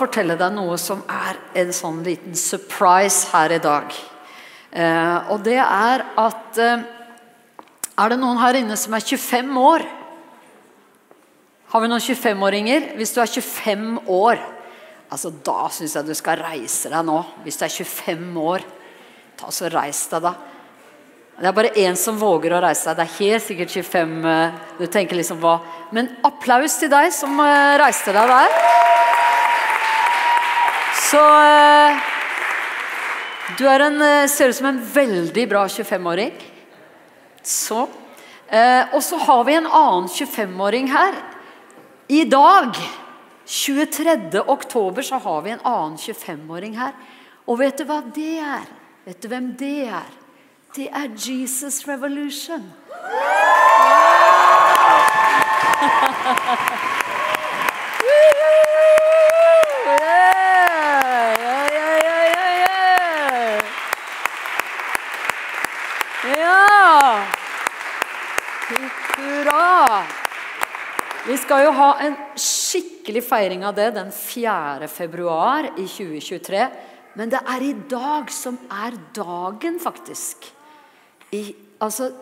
fortelle deg noe som er en sånn liten surprise her i dag. Eh, og det er at eh, Er det noen her inne som er 25 år? Har vi noen 25-åringer? Hvis du er 25 år, altså da syns jeg du skal reise deg nå. Hvis du er 25 år, ta så reis deg, da. Det er bare én som våger å reise seg. Det er helt sikkert 25 eh, Du tenker liksom hva Men applaus til deg som eh, reiste deg der. Så eh, Du en, ser ut som en veldig bra 25-åring. Så. Og så har vi en annen 25-åring her. I dag, 23. oktober, så har vi en annen 25-åring her. Og vet du hva det er? Vet du hvem det er? Det er Jesus Revolution. Ja! Hurra! Vi skal jo ha en skikkelig feiring av det den 4. februar i 2023. Men det er i dag som er dagen, faktisk i, altså,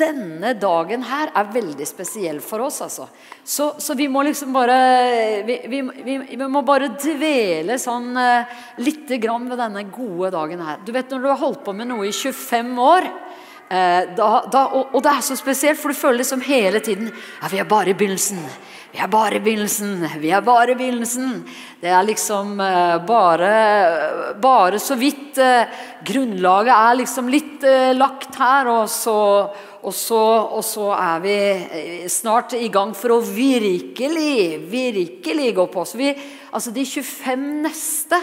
denne dagen her er veldig spesiell for oss, altså. Så, så vi må liksom bare vi, vi, vi, vi må bare dvele sånn uh, lite grann ved denne gode dagen her. Du vet når du har holdt på med noe i 25 år da, da, og, det er så spesielt, for du føler liksom hele tiden ja, vi er bare i begynnelsen. Vi er bare i begynnelsen. Vi er bare i begynnelsen. Det er liksom uh, bare, bare så vidt uh, Grunnlaget er liksom litt lagt her, og så, og, så, og så, er vi snart i gang for å virkelig, virkelig gå på. Så vi, altså de 25 neste,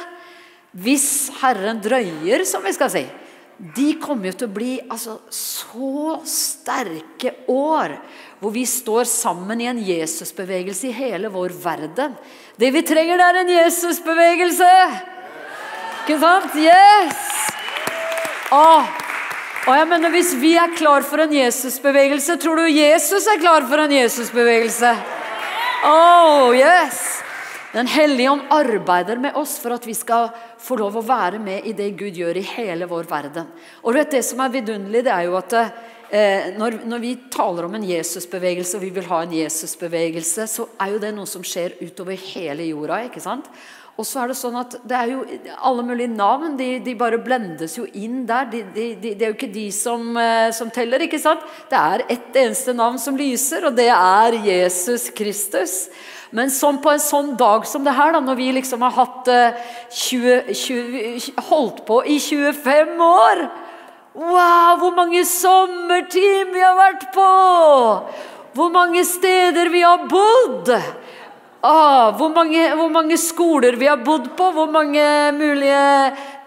hvis Herren drøyer, som vi skal si de kommer jo til å bli altså, så sterke år hvor vi står sammen i en Jesusbevegelse i hele vår verden. Det vi trenger, det er en Jesusbevegelse! Ikke sant? Yes! Ah. Og jeg mener, Hvis vi er klar for en Jesusbevegelse, tror du Jesus er klar for en Jesusbevegelse? Oh, yes! Den hellige ånd arbeider med oss for at vi skal få lov å være med i det Gud gjør i hele vår verden. Og du vet Det som er vidunderlig, det er jo at eh, når, når, vi taler om en Jesusbevegelse, og vi vil ha en Jesusbevegelse, så er jo det noe som skjer utover hele jorda. ikke sant? Og så er det sånn at det er jo Alle mulige navn de, de bare blendes jo inn der. De, de, det er jo ikke de som, eh, som, teller. ikke sant? Det er ett eneste navn som lyser, og det er Jesus Kristus. Men sånn på en sånn dag som det her, da, når vi liksom har hatt 20, eh, 20, holdt på i 25 år Wow, hvor mange sommerteam vi har vært på! Hvor mange steder vi har bodd! Ah, hvor, mange, hvor, mange, skoler vi har bodd på, hvor mange mulige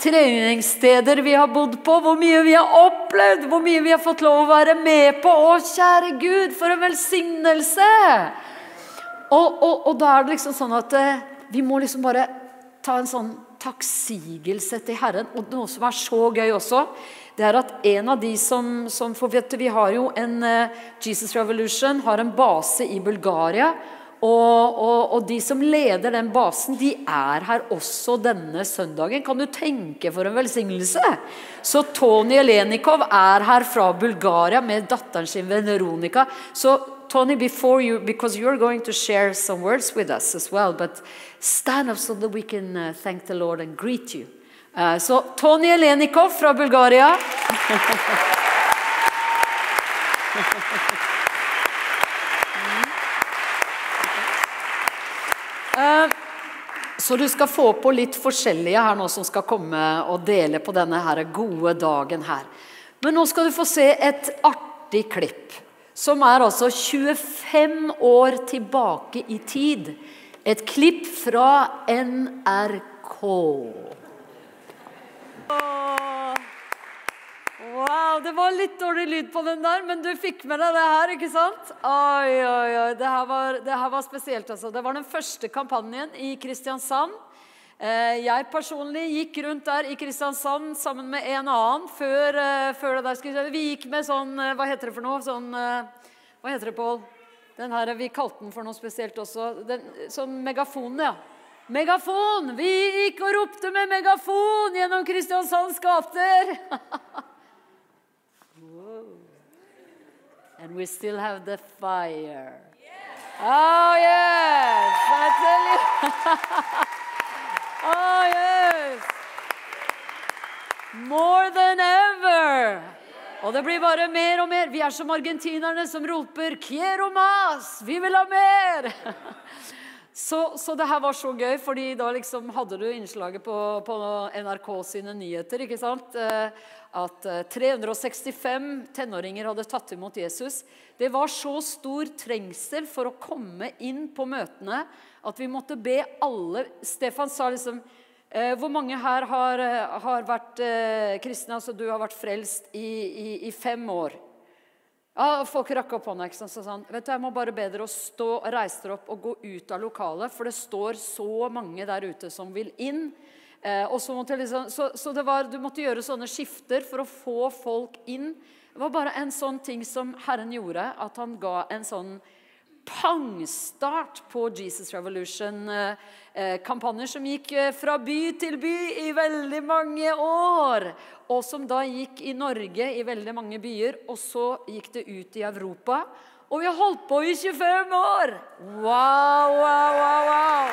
treningssteder vi har bodd på, hvor mye vi har opplevd, hvor mye vi har fått lov å være med på. Å, kjære Gud, for en velsignelse! Og, og, og, da er det liksom sånn at eh, vi må liksom bare ta en sånn takksigelse til Herren. Og noe som er så gøy også, det er at en av de som, som for vet du, Vi har jo en eh, Jesus Revolution har en base i Bulgaria. Og, og, og, de som leder den basen, de er her også denne søndagen. Kan du tenke for en velsignelse? Så Tony Elenikov er her fra Bulgaria med datteren sin Veronica. Så Tony, before you, because you're going to share some words with us as well, but stand up so that we can uh, thank the Lord and greet you. Uh, so, Tony Elenikov fra Bulgaria. uh, så du skal få på litt forskjellige her nå som skal komme og dele på denne her gode dagen her. Men nå skal du få se et artig klipp som er altså 25 år tilbake i tid. Et klipp fra NRK. Wow, Det var litt dårlig lyd på den der, men du fikk med deg det her, ikke sant? Oi, oi, oi. Det her var, det her var spesielt, altså. Det var den første kampanjen i Kristiansand. Eh, jeg personlig gikk rundt der i Kristiansand sammen med en annen før, eh, før det der skulle Vi gikk med sånn eh, Hva heter det for noe? Sånn Hva heter det, Pål? Den her, Vi kalte den for noe spesielt også. Den, sånn megafon, ja. Megafon! Vi gikk og ropte med megafon gjennom Kristiansands gater. And we still have the fire. Oh, yes! I tell you. Oh, yes! More than ever. Og det blir bare mer og mer. Vi er som argentinerne som roper 'Quiero mas'! Vi vil ha mer! Så, så, det her var så gøy, fordi da liksom hadde du innslaget på, på NRK sine nyheter. ikke sant? Eh, at 365 eh, tenåringer hadde tatt imot Jesus. Det var så stor trengsel for å komme inn på møtene at vi måtte be alle Stefan sa liksom eh, Hvor mange her har, har vært kristne? Altså du har vært frelst i, i, i fem år. Ja, Folk rakk opp hånda. ikke sant? Så sånn, vet du, Jeg må bare be dere å stå, reise dere opp og gå ut av lokalet, for det står så mange der ute som vil inn. Eh, og Så måtte liksom, så, så det var, du måtte gjøre sånne skifter for å få folk inn. Det var bare en sånn ting som Herren gjorde, at han ga en sånn pangstart på Jesus Revolution-kampanjer som gikk eh, fra by til by i veldig mange år. Og som da gikk i Norge i veldig mange byer, og så gikk det ut i Europa. Og vi har holdt på i 25 år! Wow, wow, wow! wow.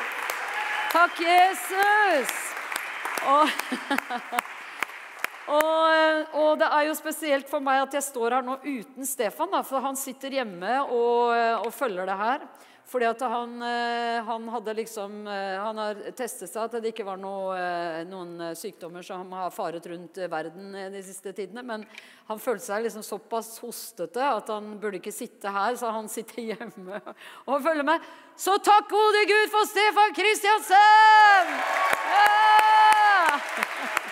Takk, Jesus! Og Og, og, det er jo spesielt for meg at jeg står her nå uten Stefan, da, for han sitter hjemme og, og følger det her. Fordi at han, han, hadde liksom Han har testet seg at det ikke var noe, noen sykdommer som har faret rundt verden de siste tidene. Men han følte seg liksom såpass hostete at han burde ikke sitte her, så han sitter hjemme og følger med. Så takk gode Gud for Stefan Kristiansen! Ja!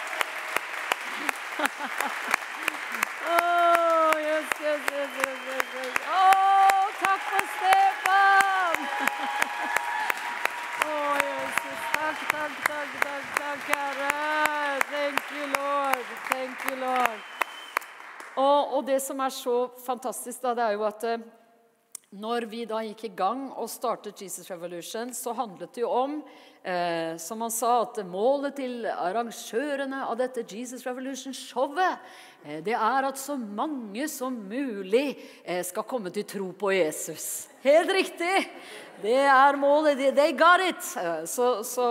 oh, yes, yes, yes, yes, yes, yes. Oh, takk for Stefan! oh, Jesus. Takk, takk, takk, takk, takk, Herre. Thank you, Lord. Thank you, Lord. Og, og det som er så fantastisk, da, det er jo at eh, når vi da gikk i gang og startet Jesus Revolution, så handlet det jo om eh, som han sa, at målet til arrangørene av dette Jesus Revolution-showet eh, det er at så mange som mulig eh, skal komme til tro på Jesus. Helt riktig! Det er målet. They got it! Eh, så, så,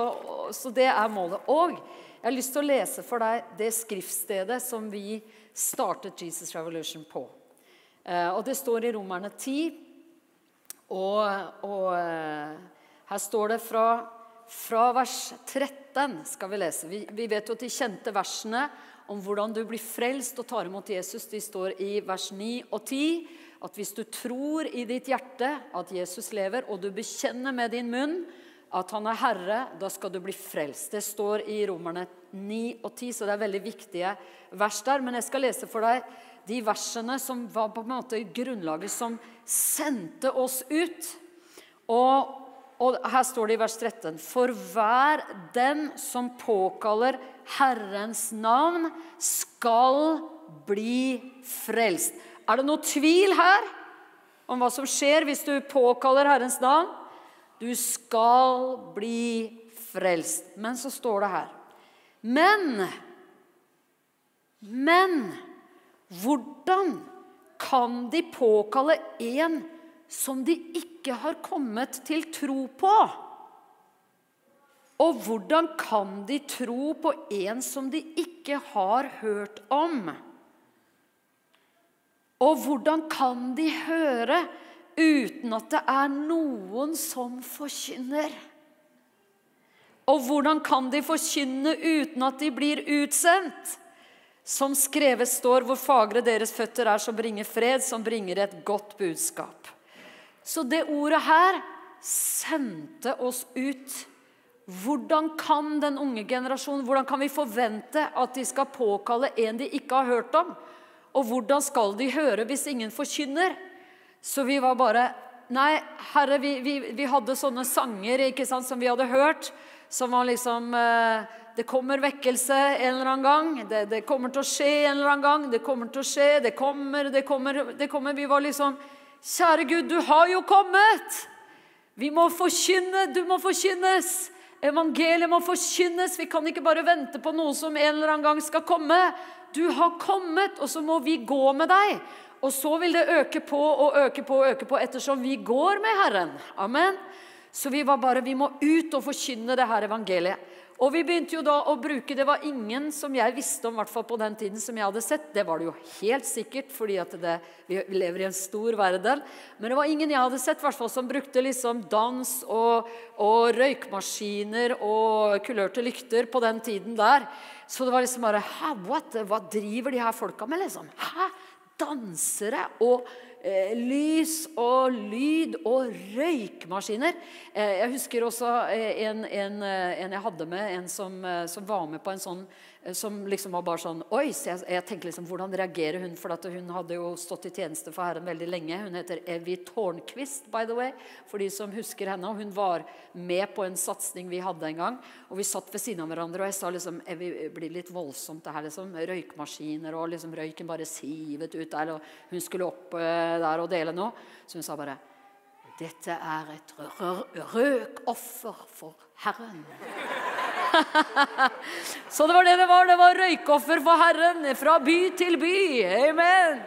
så det er målet. Og jeg har lyst til å lese for deg det skriftstedet som vi startet Jesus Revolution på. Eh, og det står i Romerne 10. Og, og eh, her står det fra, fra, vers 13 skal vi lese. Vi, vi, vet jo at de kjente versene om hvordan du blir frelst og tar imot Jesus. De står i vers 9 og 10. At hvis du tror i ditt hjerte at Jesus lever, og du bekjenner med din munn at han er Herre, da skal du bli frelst. Det står i Romerne 9 og 10, så det er veldig viktige vers der. Men jeg skal lese for deg de versene som var på en måte grunnlaget som sendte oss ut. Og, og her står det i vers 13.: For hver den som påkaller Herrens navn, skal bli frelst. Er det noe tvil her om hva som skjer hvis du påkaller Herrens navn? Du skal bli frelst. Men så står det her Men Men hvordan kan de påkalle en som de ikke har kommet til tro på? Og hvordan kan de tro på en som de ikke har hørt om? Og hvordan kan de høre uten at det er noen som forkynner? Og hvordan kan de forkynne uten at de blir utsendt? Som skrevet står, hvor fagre deres føtter er, som bringer fred, som bringer et godt budskap. Så det ordet her sendte oss ut. Hvordan kan den unge generasjonen, hvordan kan vi forvente at de skal påkalle en de ikke har hørt om? Og hvordan skal de høre hvis ingen forkynner? Så vi var bare Nei, Herre, vi, vi, vi hadde sånne sanger ikke sant, som vi hadde hørt, som var liksom eh, det kommer vekkelse en eller annen gang. Det, det, kommer til å skje en eller annen gang. Det kommer til å skje. Det kommer, det kommer, det kommer. Vi var liksom Kjære Gud, du har jo kommet! Vi må forkynne, du må forkynnes! Evangeliet må forkynnes. Vi kan ikke bare vente på noe som en eller annen gang skal komme. Du har kommet, og så må vi gå med deg. Og så vil det øke på og øke på og øke på ettersom vi går med Herren. Amen. Så vi var bare, vi må ut og forkynne det her evangeliet. Og vi begynte jo da å bruke Det var ingen som jeg visste om, fall på den tiden, som jeg hadde sett. Det var det jo helt sikkert, fordi vi lever i en stor verden. Men det var ingen jeg hadde sett hvert som brukte liksom dans og, og røykmaskiner og kulørte lykter på den tiden der. Så det var liksom bare Hæ, what? Hva driver de her folka med, liksom? Hæ? Dansere og eh, lys og lyd og røykmaskiner. Eh, jeg husker også eh, en, en, eh, en, jeg hadde med, en som, eh, som, var med på en sånn som liksom var bare sånn Oi! Så jeg, jeg tenker liksom, Hvordan reagerer hun? For hun hadde jo stått i tjeneste for Herren veldig lenge. Hun heter Evy Tårnquist, by the way, for de som husker henne. og Hun var med på en satsing vi hadde en gang. og Vi satt ved siden av hverandre, og jeg sa liksom Evy, blir litt voldsomt, det her. liksom, Røykmaskiner, og liksom røyken bare sivet ut der. og Hun skulle opp der og dele noe. Så hun sa bare dette er et røkoffer for Herren. Så det var det det var. Det var røykoffer for Herren fra by til by. Amen.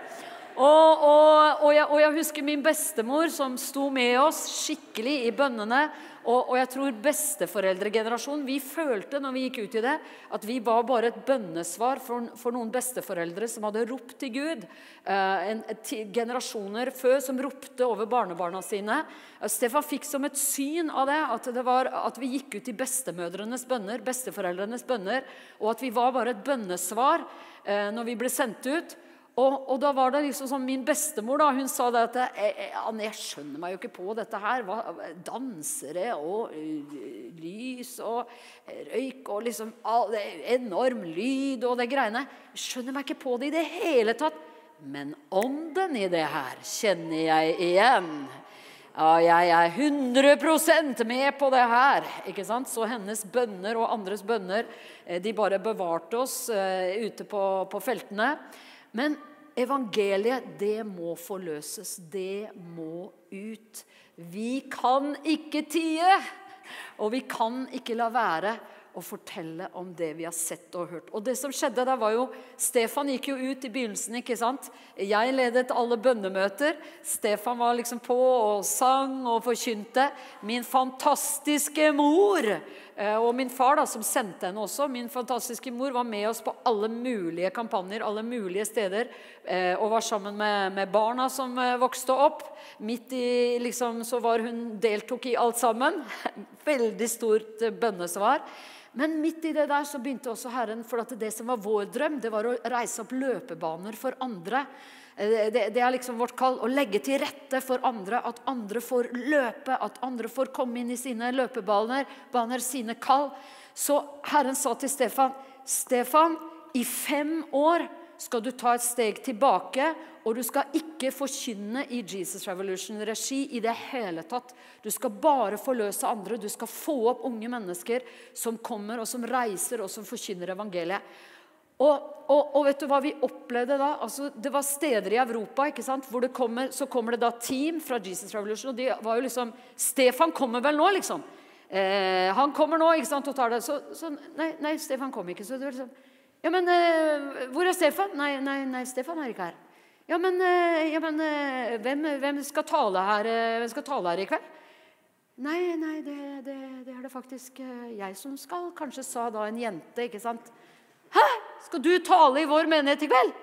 Og, og, og, jeg, og, jeg, husker min bestemor som sto med oss skikkelig i bønnene. Og, jeg tror besteforeldregenerasjonen Vi følte når vi gikk ut i det, at vi var bare et bønnesvar for, for noen besteforeldre som hadde ropt til Gud. Eh, en, generasjoner før som ropte over barnebarna sine. Eh, Stefan fikk som et syn av det at, det var, at vi gikk ut i bestemødrenes bønner, besteforeldrenes bønner, og at vi var bare et bønnesvar eh, når vi ble sendt ut. Og, og, da var det liksom som Min bestemor da, hun sa det at jeg, jeg, jeg skjønner meg jo ikke på dette her. Hva, dansere og uh, lys og røyk og liksom all, enorm lyd og det greiene. Skjønner meg ikke på det i det hele tatt. Men ånden i det her kjenner jeg igjen. Ja, jeg er 100% med på det her. ikke sant? Så hennes bønner og andres bønner eh, de bare bevarte oss uh, ute på, på feltene. Men evangeliet, det må forløses. Det må ut. Vi kan ikke tie, og vi kan ikke la være å fortelle om det vi har sett og hørt. Og det som skjedde der var jo, Stefan gikk jo ut i begynnelsen. ikke sant? Jeg ledet alle bønnemøter. Stefan var liksom på og sang og forkynte. Min fantastiske mor og min far, da, som sendte henne også, min fantastiske mor, var med oss på alle mulige kampanjer, alle mulige steder. Eh, og var sammen med, med barna som eh, vokste opp. Midt i liksom, så var hun deltok i alt sammen. Veldig stort bønnesvar. Men midt i det der så begynte også Herren, for det som var vår drøm, det var å reise opp løpebaner for andre. Eh, det, er liksom vårt kall å legge til rette for andre. At andre får løpe, at andre får komme inn i sine løpebaner, baner, sine kall. Så Herren sa til Stefan, 'Stefan, i fem år skal du ta et steg tilbake.' 'Og du skal ikke forkynne i Jesus Revolution-regi i det hele tatt.' 'Du skal bare forløse andre. Du skal få opp unge mennesker som kommer, og som reiser, og som forkynner evangeliet.' Og, og, og, vet du hva vi opplevde da? Altså, det var steder i Europa ikke sant? hvor det kommer, så kommer det da team fra Jesus Revolution. og de var jo liksom, Stefan kommer vel nå, liksom. Eh, han kommer nå ikke sant, og tar det. Så, så nei, nei, Stefan kom ikke. Så det var liksom, ja, men eh, hvor er Stefan? Nei, nei, nei, Stefan er ikke her. Ja, men, eh, ja, men eh, hvem, hvem, skal tale her, eh, hvem skal tale her i kveld? Nei, nei, det, det, det er det faktisk eh, jeg som skal. Kanskje sa da en jente, ikke sant. Hæ? Skal du tale i vår menighet i kveld?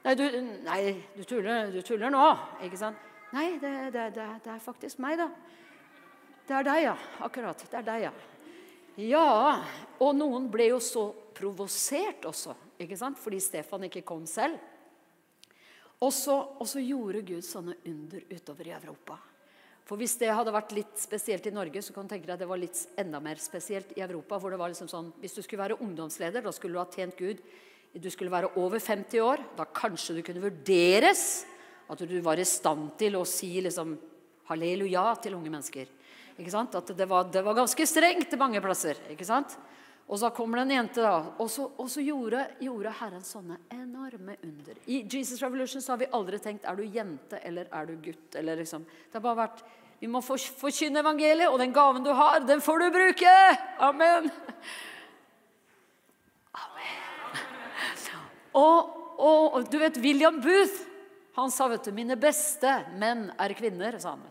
Nei, du, nei, du, tuller, du tuller, nå. Ikke sant? Nei, det, det, det, det, er faktisk meg, da. Det er deg, ja. Akkurat. Det er deg, ja. Ja, og noen ble jo så provosert også, ikke sant? fordi Stefan ikke kom selv. Og så, og så gjorde Gud sånne under utover i Europa. For Hvis det hadde vært litt spesielt i Norge, så kan du tenke deg at det var litt enda mer spesielt i Europa. hvor det var liksom sånn, Hvis du skulle være ungdomsleder, da skulle du ha tjent Gud. Du skulle være over 50 år. Da kanskje du kunne vurderes at du var i stand til å si liksom halleluja til unge mennesker. Ikke sant? At det var, det var ganske strengt mange plasser. ikke sant? Og så kommer det en jente, da. Og så, og så gjorde, gjorde, Herren sånne enorme under. I Jesus Revolution så har vi aldri tenkt er du jente eller er du gutt. Eller liksom. Det har bare vært vi må forkynne evangeliet, og den gaven du har, den får du bruke! Amen. Amen. Og, og, du vet, William Booth han sa vet du, 'Mine beste menn er kvinner', sa han.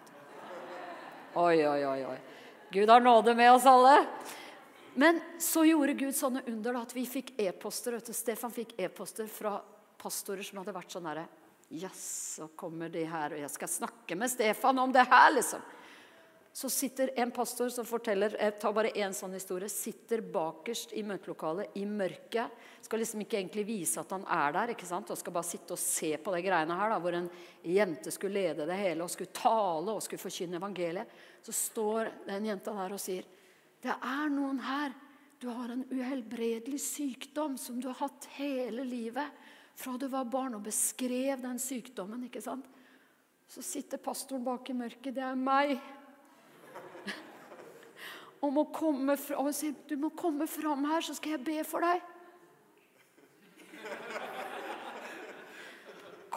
Oi, oi, oi. oi. Gud har nåde med oss alle. Men så gjorde Gud sånne under da, at vi fikk e-poster. Stefan fikk e-poster fra pastorer som hadde vært sånn herre Yes, så kommer de her, og jeg skal snakke med Stefan om det her, liksom. Så sitter en pastor som forteller jeg tar bare én sånn historie, sitter bakerst i møtelokalet i mørket. Skal liksom ikke egentlig vise at han er der, ikke sant? og skal bare sitte og se på de greiene her. Da, hvor en jente skulle lede det hele og skulle tale og skulle forkynne evangeliet. Så står den jenta der og sier det er noen her. Du har en uhelbredelig sykdom som du har hatt hele livet fra du var barn, og beskrev den sykdommen. ikke sant? Så sitter pastoren bak i mørket. Det er meg. Og må komme fra, og sier, du må komme fram her, så skal jeg be for deg.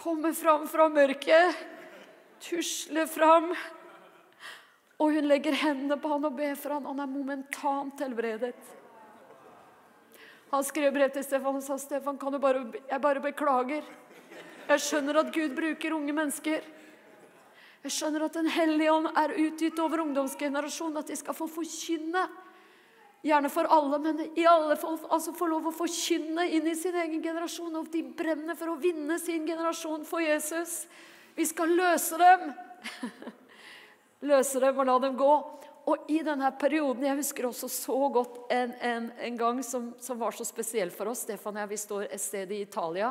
Komme fram fra mørket, tusle fram. Og hun legger hendene på han og ber for han. Han er momentant helbredet. Han skrev brev til Stefan og sa Stefan, kan du bare, jeg bare beklager. Jeg skjønner at Gud bruker unge mennesker. Jeg skjønner at Den hellige ånd er utgitt over ungdomsgenerasjonen, at de skal få forkynne. Gjerne for alle, men i alle fall altså få lov å forkynne inn i sin egen generasjon. Og de brenner for å vinne sin generasjon for Jesus. Vi skal løse dem. løse dem og la dem gå. Og i denne perioden Jeg husker også så godt en, en, en gang som, som, var så spesiell for oss. Stefan og jeg vi står et sted i Italia.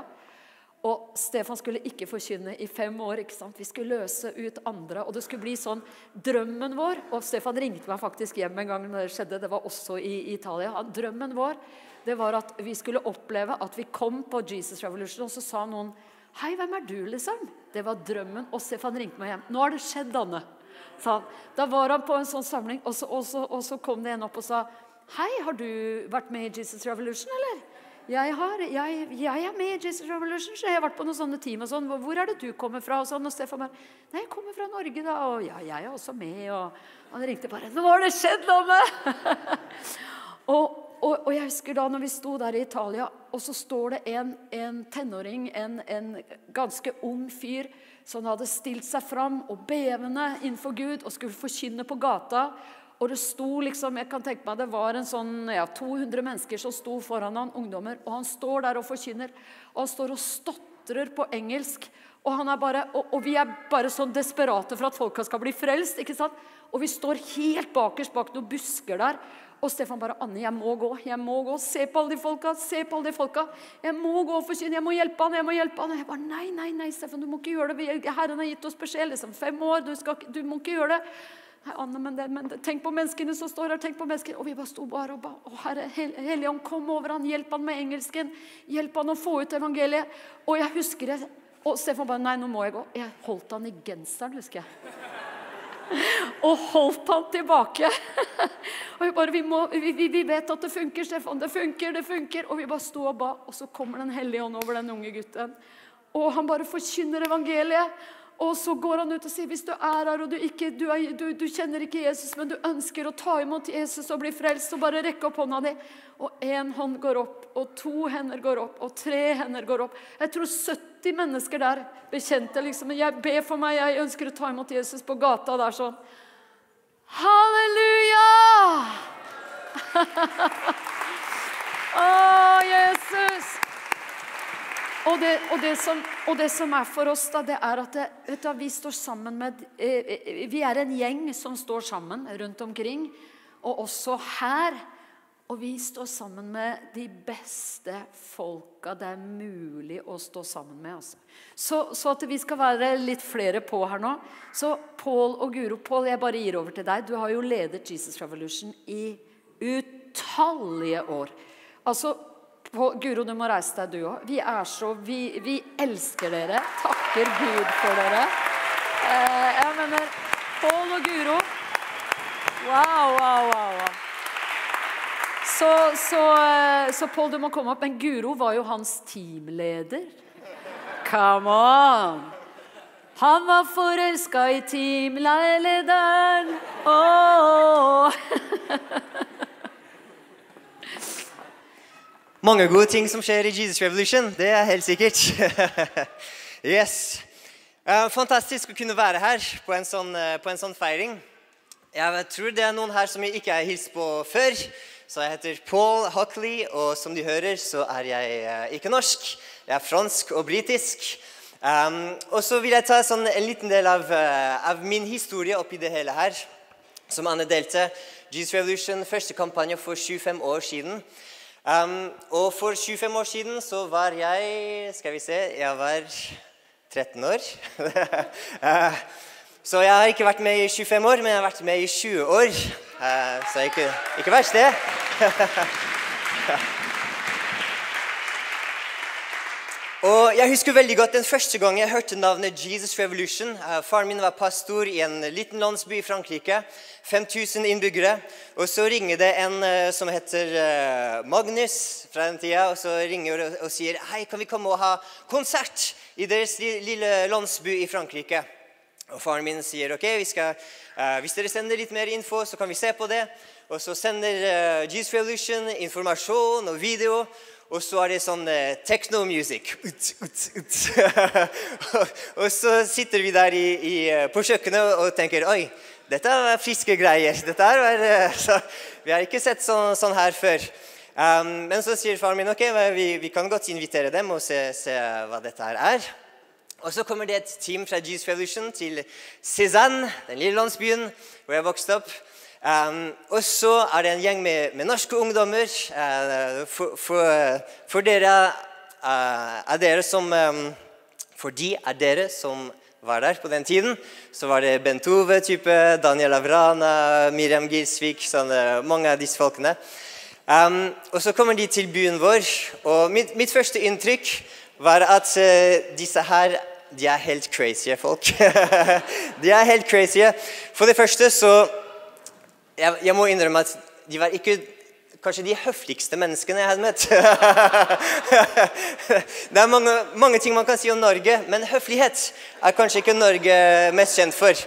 Og Stefan skulle ikke forkynne i fem år. ikke sant? Vi skulle løse ut andre. Og det skulle bli sånn drømmen vår Og Stefan ringte meg faktisk hjem en gang når det skjedde. Det var også i, i Italia. Drømmen vår det var at vi skulle oppleve at vi kom på Jesus Revolution, og så sa noen Hei, hvem er du, liksom? Det var drømmen. Og Stefan ringte meg hjem. Nå har det skjedd, Anne han. Da var han på en sånn samling, og så, og, så, og så, kom det en opp og sa Hei, har du vært med i Jesus Revolution, eller? Jeg, har, jeg, jeg er med i Jesus Revolution, så jeg har vært på noen sånne team. og sånn. Hvor er det du kommer fra? Og sånn, og Stefan bare Nei, jeg kommer fra Norge, da. Og ja, jeg er også med. Og han ringte bare Nå har det skjedd noe og, og, og, jeg husker da når vi sto der i Italia, og så står det en, en tenåring, en, en ganske ung fyr, som hadde stilt seg fram og bevende innenfor Gud og skulle forkynne på gata. Og Det sto liksom, jeg kan tenke meg det var en sånn, ja, 200 mennesker som sto foran han, ungdommer. og Han står der og forkynner. og Han står og stotrer på engelsk. Og, han er bare, og, og, vi er bare sånn desperate for at folka skal bli frelst. ikke sant? Og vi står helt bakerst bak noen busker der. Og Stefan bare 'Anne, jeg må gå. jeg må gå, Se på alle de folka! se på alle de folka, Jeg må gå og forkynne. Jeg må hjelpe han, jeg må hjelpe han. Og jeg bare 'Nei, nei, nei, Stefan, du må ikke gjøre det. Herren har gitt oss beskjed. liksom, Fem år. Du, skal, du må ikke gjøre det.' Nei, Anne, men, det, men tenk på menneskene som står her. tenk på menneskene. Og vi bare sto bare og ba. Å, Herre, Helligånd, kom over han, hjelp han med engelsken. Hjelp han å få ut evangeliet. Og jeg husker det. Og Stefan bare Nei, nå må jeg gå. Jeg holdt han i genseren, husker jeg og holdt han tilbake. og vi, bare, vi, må, vi, vi, vet at det funker, Stefan. Det funker, det funker. Og vi bare sto og ba, og så kommer Den hellige ånd over den unge gutten. Og han bare forkynner evangeliet. Og så går han ut og sier hvis du er her og du, ikke, du, er, du, du, kjenner ikke Jesus, men du ønsker å ta imot Jesus og bli frelst, så bare rekk opp hånda di. Og én hånd går opp, og to hender går opp, og tre hender går opp. Jeg tror 70 mennesker der bekjente liksom Jeg ber for meg, jeg ønsker å ta imot Jesus på gata der sånn. Halleluja! Å, Jesus! Og det, og, det som, og det, som, er for oss, da, det er at det, du, vi står sammen med eh, eh, Vi er en gjeng som står sammen rundt omkring, og også her. Og vi står sammen med de beste folka det er mulig å stå sammen med. Altså. Så, så, at vi skal være litt flere på her nå. Så Pål og Guro Pål, jeg bare gir over til deg. Du har jo ledet Jesus Revolution i utallige år. Altså, Guro, du må reise deg, du òg. Vi er så vi, vi, elsker dere. Takker Gud for dere. Eh, jeg mener Pål og Guro Wow, wow, wow. Så, så, eh, så Pål, du må komme opp. Men Guro var jo hans teamleder. Come on! Han var forelska i teamlederen. Oh. Mange gode ting som skjer i Jesus Revolution. Det er helt sikkert. yes. Uh, fantastisk å kunne være her på en sånn, uh, på en sånn feiring. Jeg tror det er noen her som jeg ikke har hilst på før. Så jeg heter Paul Huckley, og som de hører, så er jeg uh, ikke norsk. Jeg er fransk og britisk. Um, og så vil jeg ta sånn, en liten del av, av, min historie oppi det hele her. Som Anne delte. Jesus Revolution, første kampanje for 25 år siden. Um, og for 25 år siden så var jeg Skal vi se Jeg var 13 år. uh, så jeg har ikke vært med i 25 år, men jeg har vært med i 20 år. Uh, så ikke, ikke verst, det. Og Jeg husker veldig godt den første gang jeg hørte navnet Jesus Revolution. Uh, faren min var pastor i en liten landsby i Frankrike. 5000 innbyggere. Og så ringer det en uh, som heter uh, Magnus fra den tida, og så ringer og, og sier Hei, kan vi komme og ha konsert i deres lille landsby i Frankrike? Og Faren min sier ok, skal, hvis dere sender litt mer info, så kan vi se på det. Og så sender Jesus Revolution informasjon og video. Og så er det sånn eh, techno-music. og så sitter vi der i, i, eh, på kjøkkenet og tenker Oi, dette er friske greier. Dette er, eh, så, vi har ikke sett sånn, sånn her før. Um, men så sier faren min ok, vi, vi kan godt invitere dem og se, se, hva dette her er. Og så kommer det et team fra Jesus Revolution til Cézanne, den lille landsbyen hvor jeg vokste opp. Um, og så er det en gjeng med, med norske ungdommer. Uh, for, for, for, dere uh, er dere som um, For de er dere som var der på den tiden. Så var det Bent Ove, type, Daniel Avrana, Miriam Gilsvik sånne, Mange av disse folkene. Um, og så kommer de til byen vår. Og mitt, mitt første inntrykk var at uh, disse her de er helt crazy folk. de er helt crazy. For det første så jeg, jeg, må innrømme at de var ikke kanskje de høfligste menneskene jeg hadde møtt. det er mange, mange, ting man kan si om Norge, men høflighet er kanskje ikke Norge mest kjent for.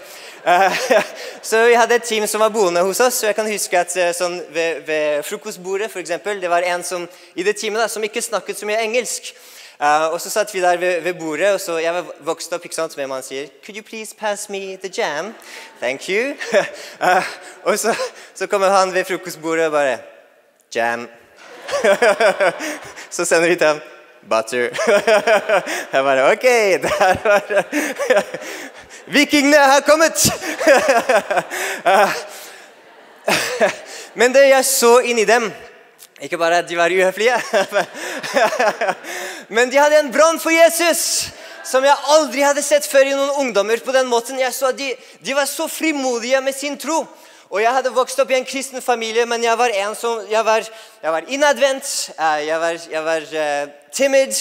så vi hadde et team som var boende hos oss. og jeg kan huske at eh, sånn, ved, ved frokostbordet for eksempel, det var en som, i det teamet da, som ikke snakket så mye engelsk. Uh, og så satt vi der ved, ved, bordet, og så jeg var vokst opp ikke sant, med man sier Could you please pass me the jam? Thank you. uh, og så, så, kommer han ved frokostbordet og bare Jam. så sender vi til ham Butter. jeg bare Ok, der var det. Vikingene har kommet! uh, men det jeg så inni dem ikke bare at de var uhøflige, men de hadde en brann for Jesus som jeg aldri hadde sett før i noen ungdommer. på den måten. Jeg så at de, de var så frimodige med sin tro. Og Jeg hadde vokst opp i en kristen familie, men jeg var en som, jeg var, jeg var innadvendt. Eh, jeg var, jeg var uh, timid.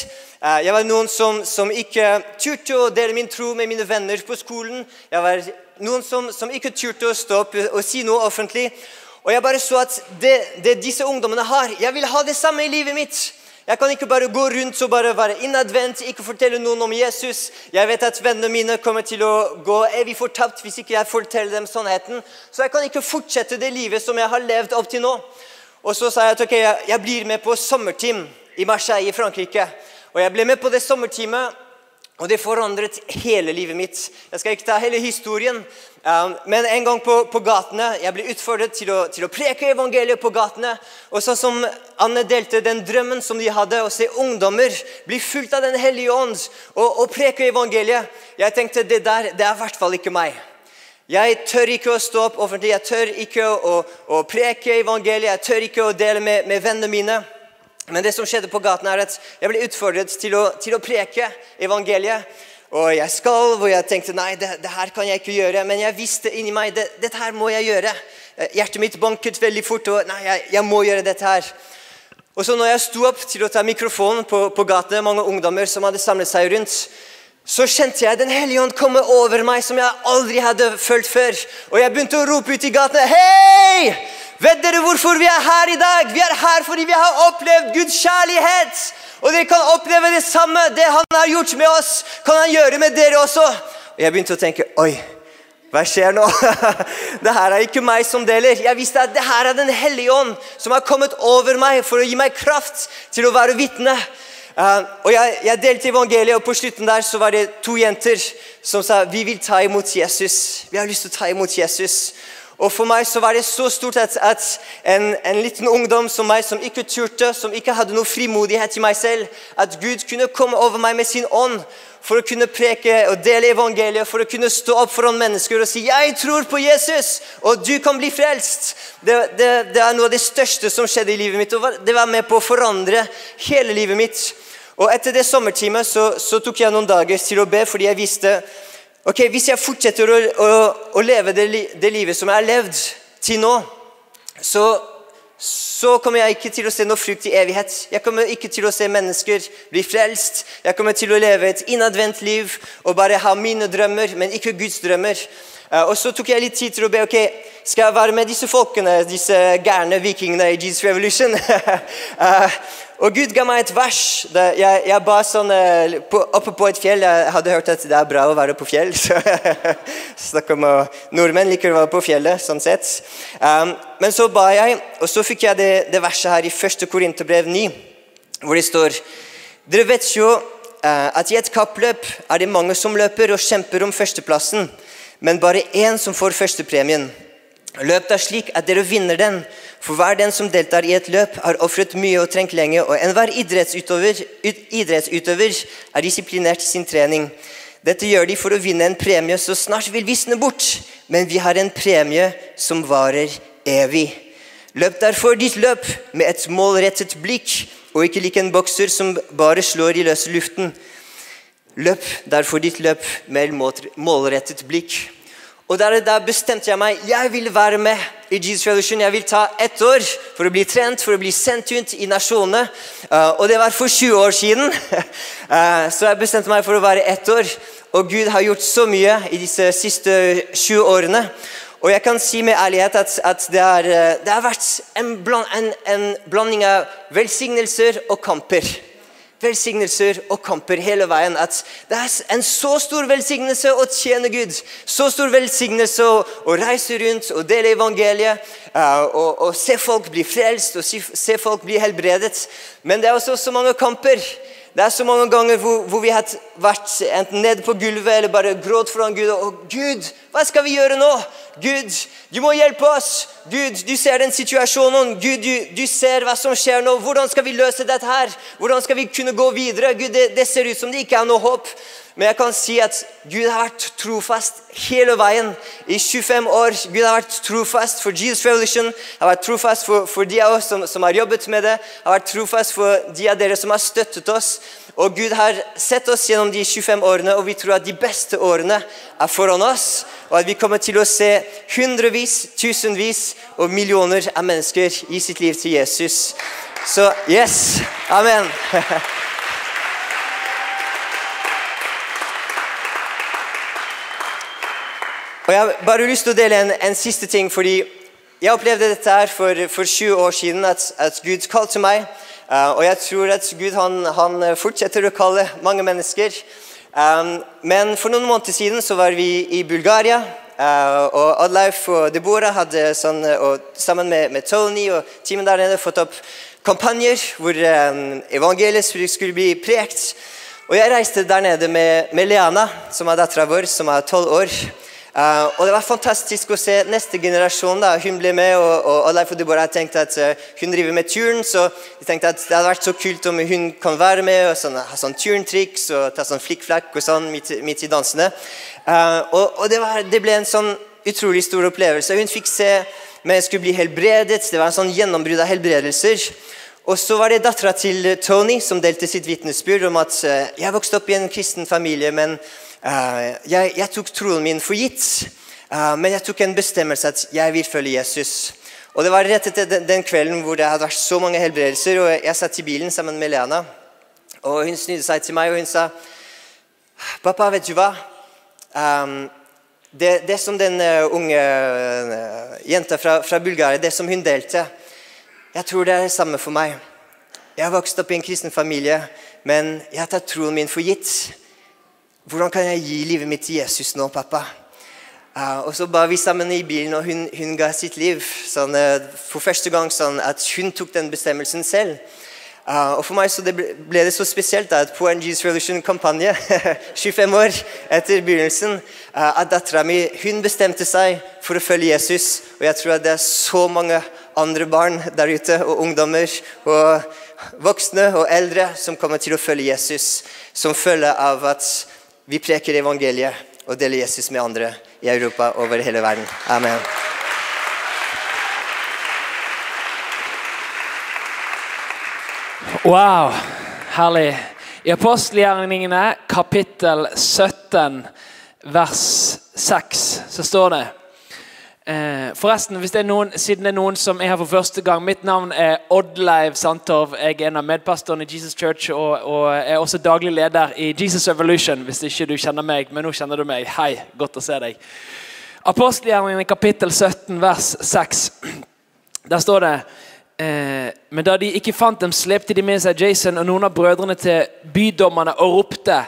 Uh, jeg var noen som, som ikke turte å dele min tro med mine venner på skolen. Jeg var noen som, som ikke turte å stå opp og si noe offentlig. Og jeg bare så at det, det disse ungdommene har Jeg vil ha det samme i livet mitt. Jeg kan ikke bare gå rundt og bare være innadvendt, ikke fortelle noen om Jesus. Jeg vet at vennene mine kommer til å gå evig fortapt hvis ikke jeg forteller dem sannheten. Så jeg kan ikke fortsette det livet som jeg har levd opp til nå. Og så sa jeg at ok, jeg blir med på sommerteam i Marseille i Frankrike. Og jeg ble med på det sommerteamet. Og det forandret hele livet mitt. Jeg skal ikke ta hele historien. Um, men en gang på, på gatene Jeg ble utfordret til å, til å, preke evangeliet på gatene. Og sånn som Anne delte den drømmen som de hadde, å se ungdommer bli fulgt av Den hellige ånd og, og preke evangeliet. Jeg tenkte det der, det er i hvert fall ikke meg. Jeg tør ikke å stå opp offentlig, jeg tør ikke å, å preke evangeliet, jeg tør ikke å dele med, med vennene mine. Men det som skjedde på gaten er at jeg ble utfordret til å, til å preke evangeliet. Og jeg skal, og jeg tenkte nei, det, det, her kan jeg ikke gjøre. Men jeg visste inni meg det, dette her må jeg gjøre. Eh, hjertet mitt banket veldig fort. og nei, jeg, jeg må gjøre dette her. Og så når jeg sto opp til å ta mikrofonen på, på gatene, mange ungdommer som hadde samlet seg rundt, så kjente jeg Den hellige ånd komme over meg som jeg aldri hadde følt før. Og jeg begynte å rope ut i gatene Hei! Vet dere hvorfor vi er her i dag? Vi er her fordi vi har opplevd Guds kjærlighet. Og dere kan oppleve det samme. Det han har gjort med oss, kan han gjøre med dere også. Og jeg begynte å tenke Oi, hva skjer nå? Det her er ikke meg som deler. Jeg visste at det her er Den hellige ånd som har kommet over meg for å gi meg kraft til å være vitne. Uh, og jeg, jeg, delte evangeliet, og på slutten der så var det to jenter som sa vi vil ta imot Jesus. Vi har lyst til å ta imot Jesus. Og For meg så var det så stort at, at en, en, liten ungdom som meg, som ikke turte, som ikke hadde noe frimodighet i meg selv, at Gud kunne komme over meg med sin ånd for å kunne preke og dele evangeliet, for å kunne stå opp foran mennesker og si 'Jeg tror på Jesus, og du kan bli frelst'. Det, det, det er noe av det største som skjedde i livet mitt. og Det var med på å forandre hele livet mitt. Og Etter det sommertimet så, så, tok jeg noen dager til å be, fordi jeg visste ok, hvis jeg fortsetter å, å, å leve det, det, livet som jeg har levd til nå, så, så kommer jeg ikke til å se noe frukt i evighet. Jeg kommer ikke til å se mennesker bli frelst. Jeg kommer til å leve et innadvendt liv og bare ha mine drømmer, men ikke Guds drømmer. Uh, og så tok jeg litt tid til å be ok, skal jeg være med disse folkene, disse gærne vikingene i Jesus Revolution. Og Gud ga meg et vers. Jeg, jeg ba sånn eh, på, oppe på et fjell. Jeg hadde hørt at det er bra å være på fjell. så Snakk om Nordmenn liker å være på fjellet, sånn sett. Um, men så ba jeg, og så fikk jeg det, det verset her i 1. Korinterbrev 9, hvor det står Dere vet jo uh, at i et kappløp er det mange som løper og kjemper om førsteplassen, men bare én som får førstepremien. Løp da slik at dere vinner den, for hver den som deltar i et løp, har ofret mye og trengt lenge, og enhver idrettsutøver, idrettsutøver er disiplinert i sin trening. Dette gjør de for å vinne en premie så snart vil visne bort, men vi har en premie som varer evig. Løp derfor ditt løp med et målrettet blikk, og ikke lik en bokser som bare slår i løse luften. Løp derfor ditt løp med et målrettet blikk. Og der, der, bestemte jeg meg jeg vil være med i Jesus Revolution. Jeg vil ta ett år for å bli trent, for å bli sendt ut i nasjonene. Uh, og det var for 20 år siden. uh, så jeg bestemte meg for å være ett år. Og Gud har gjort så mye i disse siste 20 årene. Og jeg kan si med ærlighet at, at det, er, uh, det, har vært en, bland, en, en blanding av velsignelser og kamper velsignelser og kamper hele veien. At det er en så stor velsignelse å tjene Gud. Så stor velsignelse å, reise rundt og dele evangeliet. Uh, og, og, se folk bli frelst og se folk bli helbredet. Men det er også så mange kamper. Det er så mange ganger hvor, hvor vi har vært enten nede på gulvet eller bare grått foran Gud. Og Gud, hva skal vi gjøre nå? Gud, du må hjelpe oss. Gud, du ser den situasjonen. Gud, du, du ser hva som skjer nå. Hvordan skal vi løse dette her? Hvordan skal vi kunne gå videre? Gud, det, det ser ut som det ikke er noe håp. Men jeg kan si at Gud har vært trofast hele veien i 25 år. Gud har vært trofast for Jesus Revolution, har vært trofast for, for de av oss som, som, har jobbet med det, har vært trofast for de av dere som har støttet oss. Og Gud har sett oss gjennom de 25 årene, og vi tror at de beste årene er foran oss. Og at vi kommer til å se hundrevis, tusenvis og millioner av mennesker gi sitt liv til Jesus. Så yes. Amen. Og Jeg har bare lyst til å dele en, en siste ting. fordi Jeg opplevde dette her for, for 20 år siden, at, at Gud kalte meg. Uh, og jeg tror at Gud han, han, fortsetter å kalle mange mennesker. Um, men for noen måneder siden så var vi i Bulgaria. Uh, og Adleif og Deborah hadde sånn, og sammen med, med, Tony og teamet der nede fått opp kampanjer hvor um, evangeliet skulle bli prekt. Og jeg reiste der nede med, med Leana, som er dattera vår, som er tolv år. Uh, og Det var fantastisk å se neste generasjon. da, Hun ble med, og, og, og Leif og Deborah tenkte at uh, hun driver med turn. Så de tenkte at det hadde vært så kult om hun kan være med og sånn, ha sånn turntriks og ta sånn flikkflakk og sånn midt, midt i dansene. Uh, og, og det, var, det, ble en sånn utrolig stor opplevelse. Hun fikk se men skulle bli helbredet. Det var en sånn gjennombrudd av helbredelser. Og så var det dattera til Tony som delte sitt vitnesbyrd om at jeg vokste opp i en kristen familie, men jeg, jeg, tok troen min for gitt, eh, men jeg tok en bestemmelse at jeg vil følge Jesus. Og Det var rett etter den, den kvelden hvor det hadde vært så mange helbredelser. og Jeg satt i bilen sammen med Lena, og hun snudde seg til meg og hun sa Pappa, vet du hva? Um, det, det som den uh, unge jenta fra, fra Bulgaria det som hun delte Jeg tror det er det samme for meg. Jeg har vokst opp i en kristen familie, men jeg har tatt troen min for gitt. Hvordan kan jeg gi livet mitt til Jesus nå, pappa? Uh, og så ba vi sammen i bilen, og hun, hun ga sitt liv sånn, uh, for første gang sånn at hun tok den bestemmelsen selv. Uh, og For meg det ble, ble, det så spesielt da, at på en Jesus Revolution-kampanje 25 år etter begynnelsen, at dattera mi bestemte seg for å følge Jesus. Og jeg tror at det er så mange andre barn der ute, og ungdommer og voksne og eldre som kommer til å følge Jesus, som følge av at vi preker evangeliet og deler Jesus med andre i Europa og over hele verden. Amen. Wow, herlig. I apostelgjerningene kapittel 17 vers 6 så står det Forresten, hvis det er noen, siden det er noen som er her for første gang Mitt navn er Oddleiv Sandtorv. Jeg er en av medpastorene i Jesus Church og, og er også daglig leder i Jesus Evolution. Hvis ikke du kjenner meg, men nå kjenner du meg. Hei, godt å se deg. Apostelgjerningene kapittel 17 vers 6. Der står det Eh, men da de ikke fant dem, slepte de med seg Jason og noen av brødrene til bydommerne og ropte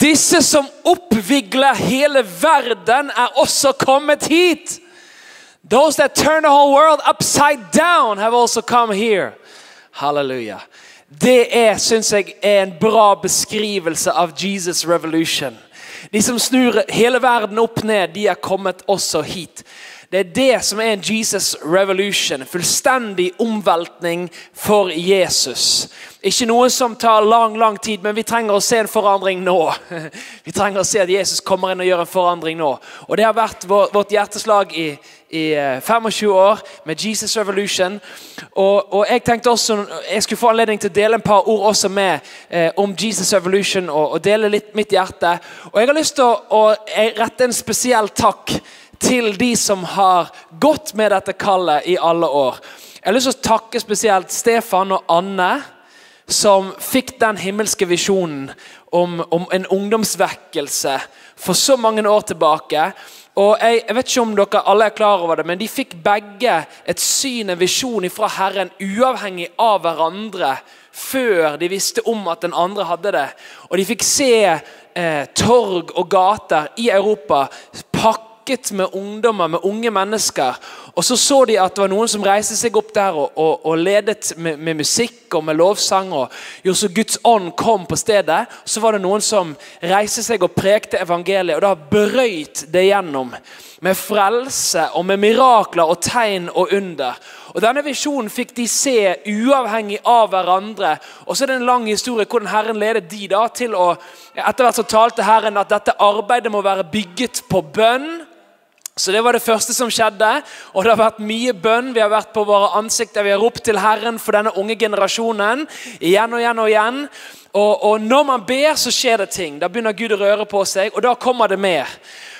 Disse som oppvigler hele verden, er også kommet hit! Those that turn the whole world upside down have also come here. Halleluja. Det er, syns jeg, er en bra beskrivelse av Jesus revolution. De som snur hele verden opp ned, de er kommet også hit. Det er det som er en Jesus revolution. Fullstendig omveltning for Jesus. Ikke noe som tar lang lang tid, men vi trenger å se en forandring nå. Vi trenger å se at Jesus kommer inn og gjør en forandring nå. Og Det har vært vårt hjerteslag i, i 25 eh, år med Jesus Revolution. Og, og, Jeg tenkte også jeg skulle få anledning til å dele en par ord også med eh, om Jesus Revolution og, og, dele litt mitt hjerte. Og Jeg har lyst til å, å rette en spesiell takk til de som har gått med dette kallet i alle år. Jeg har lyst til å takke spesielt Stefan og Anne, som fikk den himmelske visjonen om, om en ungdomsvekkelse for så mange år tilbake. Og jeg, jeg, vet ikke om dere alle er klar over det, men De fikk begge et syn, en visjon fra Herren, uavhengig av hverandre, før de visste om at den andre hadde det. Og De fikk se eh, torg og gater i Europa snakket med ungdommer, med unge mennesker. Og så så de at det var noen som reiste seg opp der og, og, og ledet med, med, musikk og med lovsang. og gjorde Så Guds ånd kom på stedet. Så var det noen som reiste seg og prekte evangeliet. Og da brøyt det gjennom med frelse og med mirakler og tegn og under. Og Denne visjonen fikk de se uavhengig av hverandre. Og så er det en lang historie hvordan Herren ledet de da til å Etter hvert så talte Herren at dette arbeidet må være bygget på bønn så Det var det første som skjedde. og Det har vært mye bønn. Vi har vært på våre ansikter, vi har ropt til Herren for denne unge generasjonen. Igjen og igjen og igjen. Og, og Når man ber, så skjer det ting. Da begynner Gud å røre på seg, og da kommer det mer.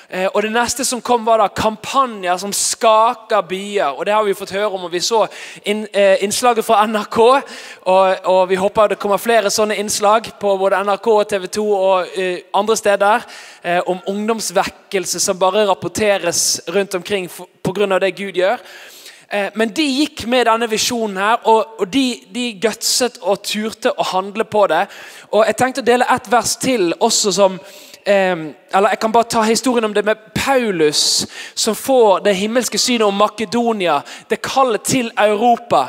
Eh, og Det neste som kom, var da kampanjer som skaker byer. og Det har vi fått høre om. og Vi så eh, innslaget fra NRK. Og, og, Vi håper det kommer flere sånne innslag på både NRK og TV 2 og eh, andre steder. Eh, om ungdomsvekkelse som bare rapporteres rundt omkring pga. det Gud gjør. Eh, men de gikk med denne visjonen her, og, og de, de gutset og turte å handle på det. Og Jeg tenkte å dele ett vers til også som eller Jeg kan bare ta historien om det med Paulus, som får det himmelske synet om Makedonia, det kallet til Europa.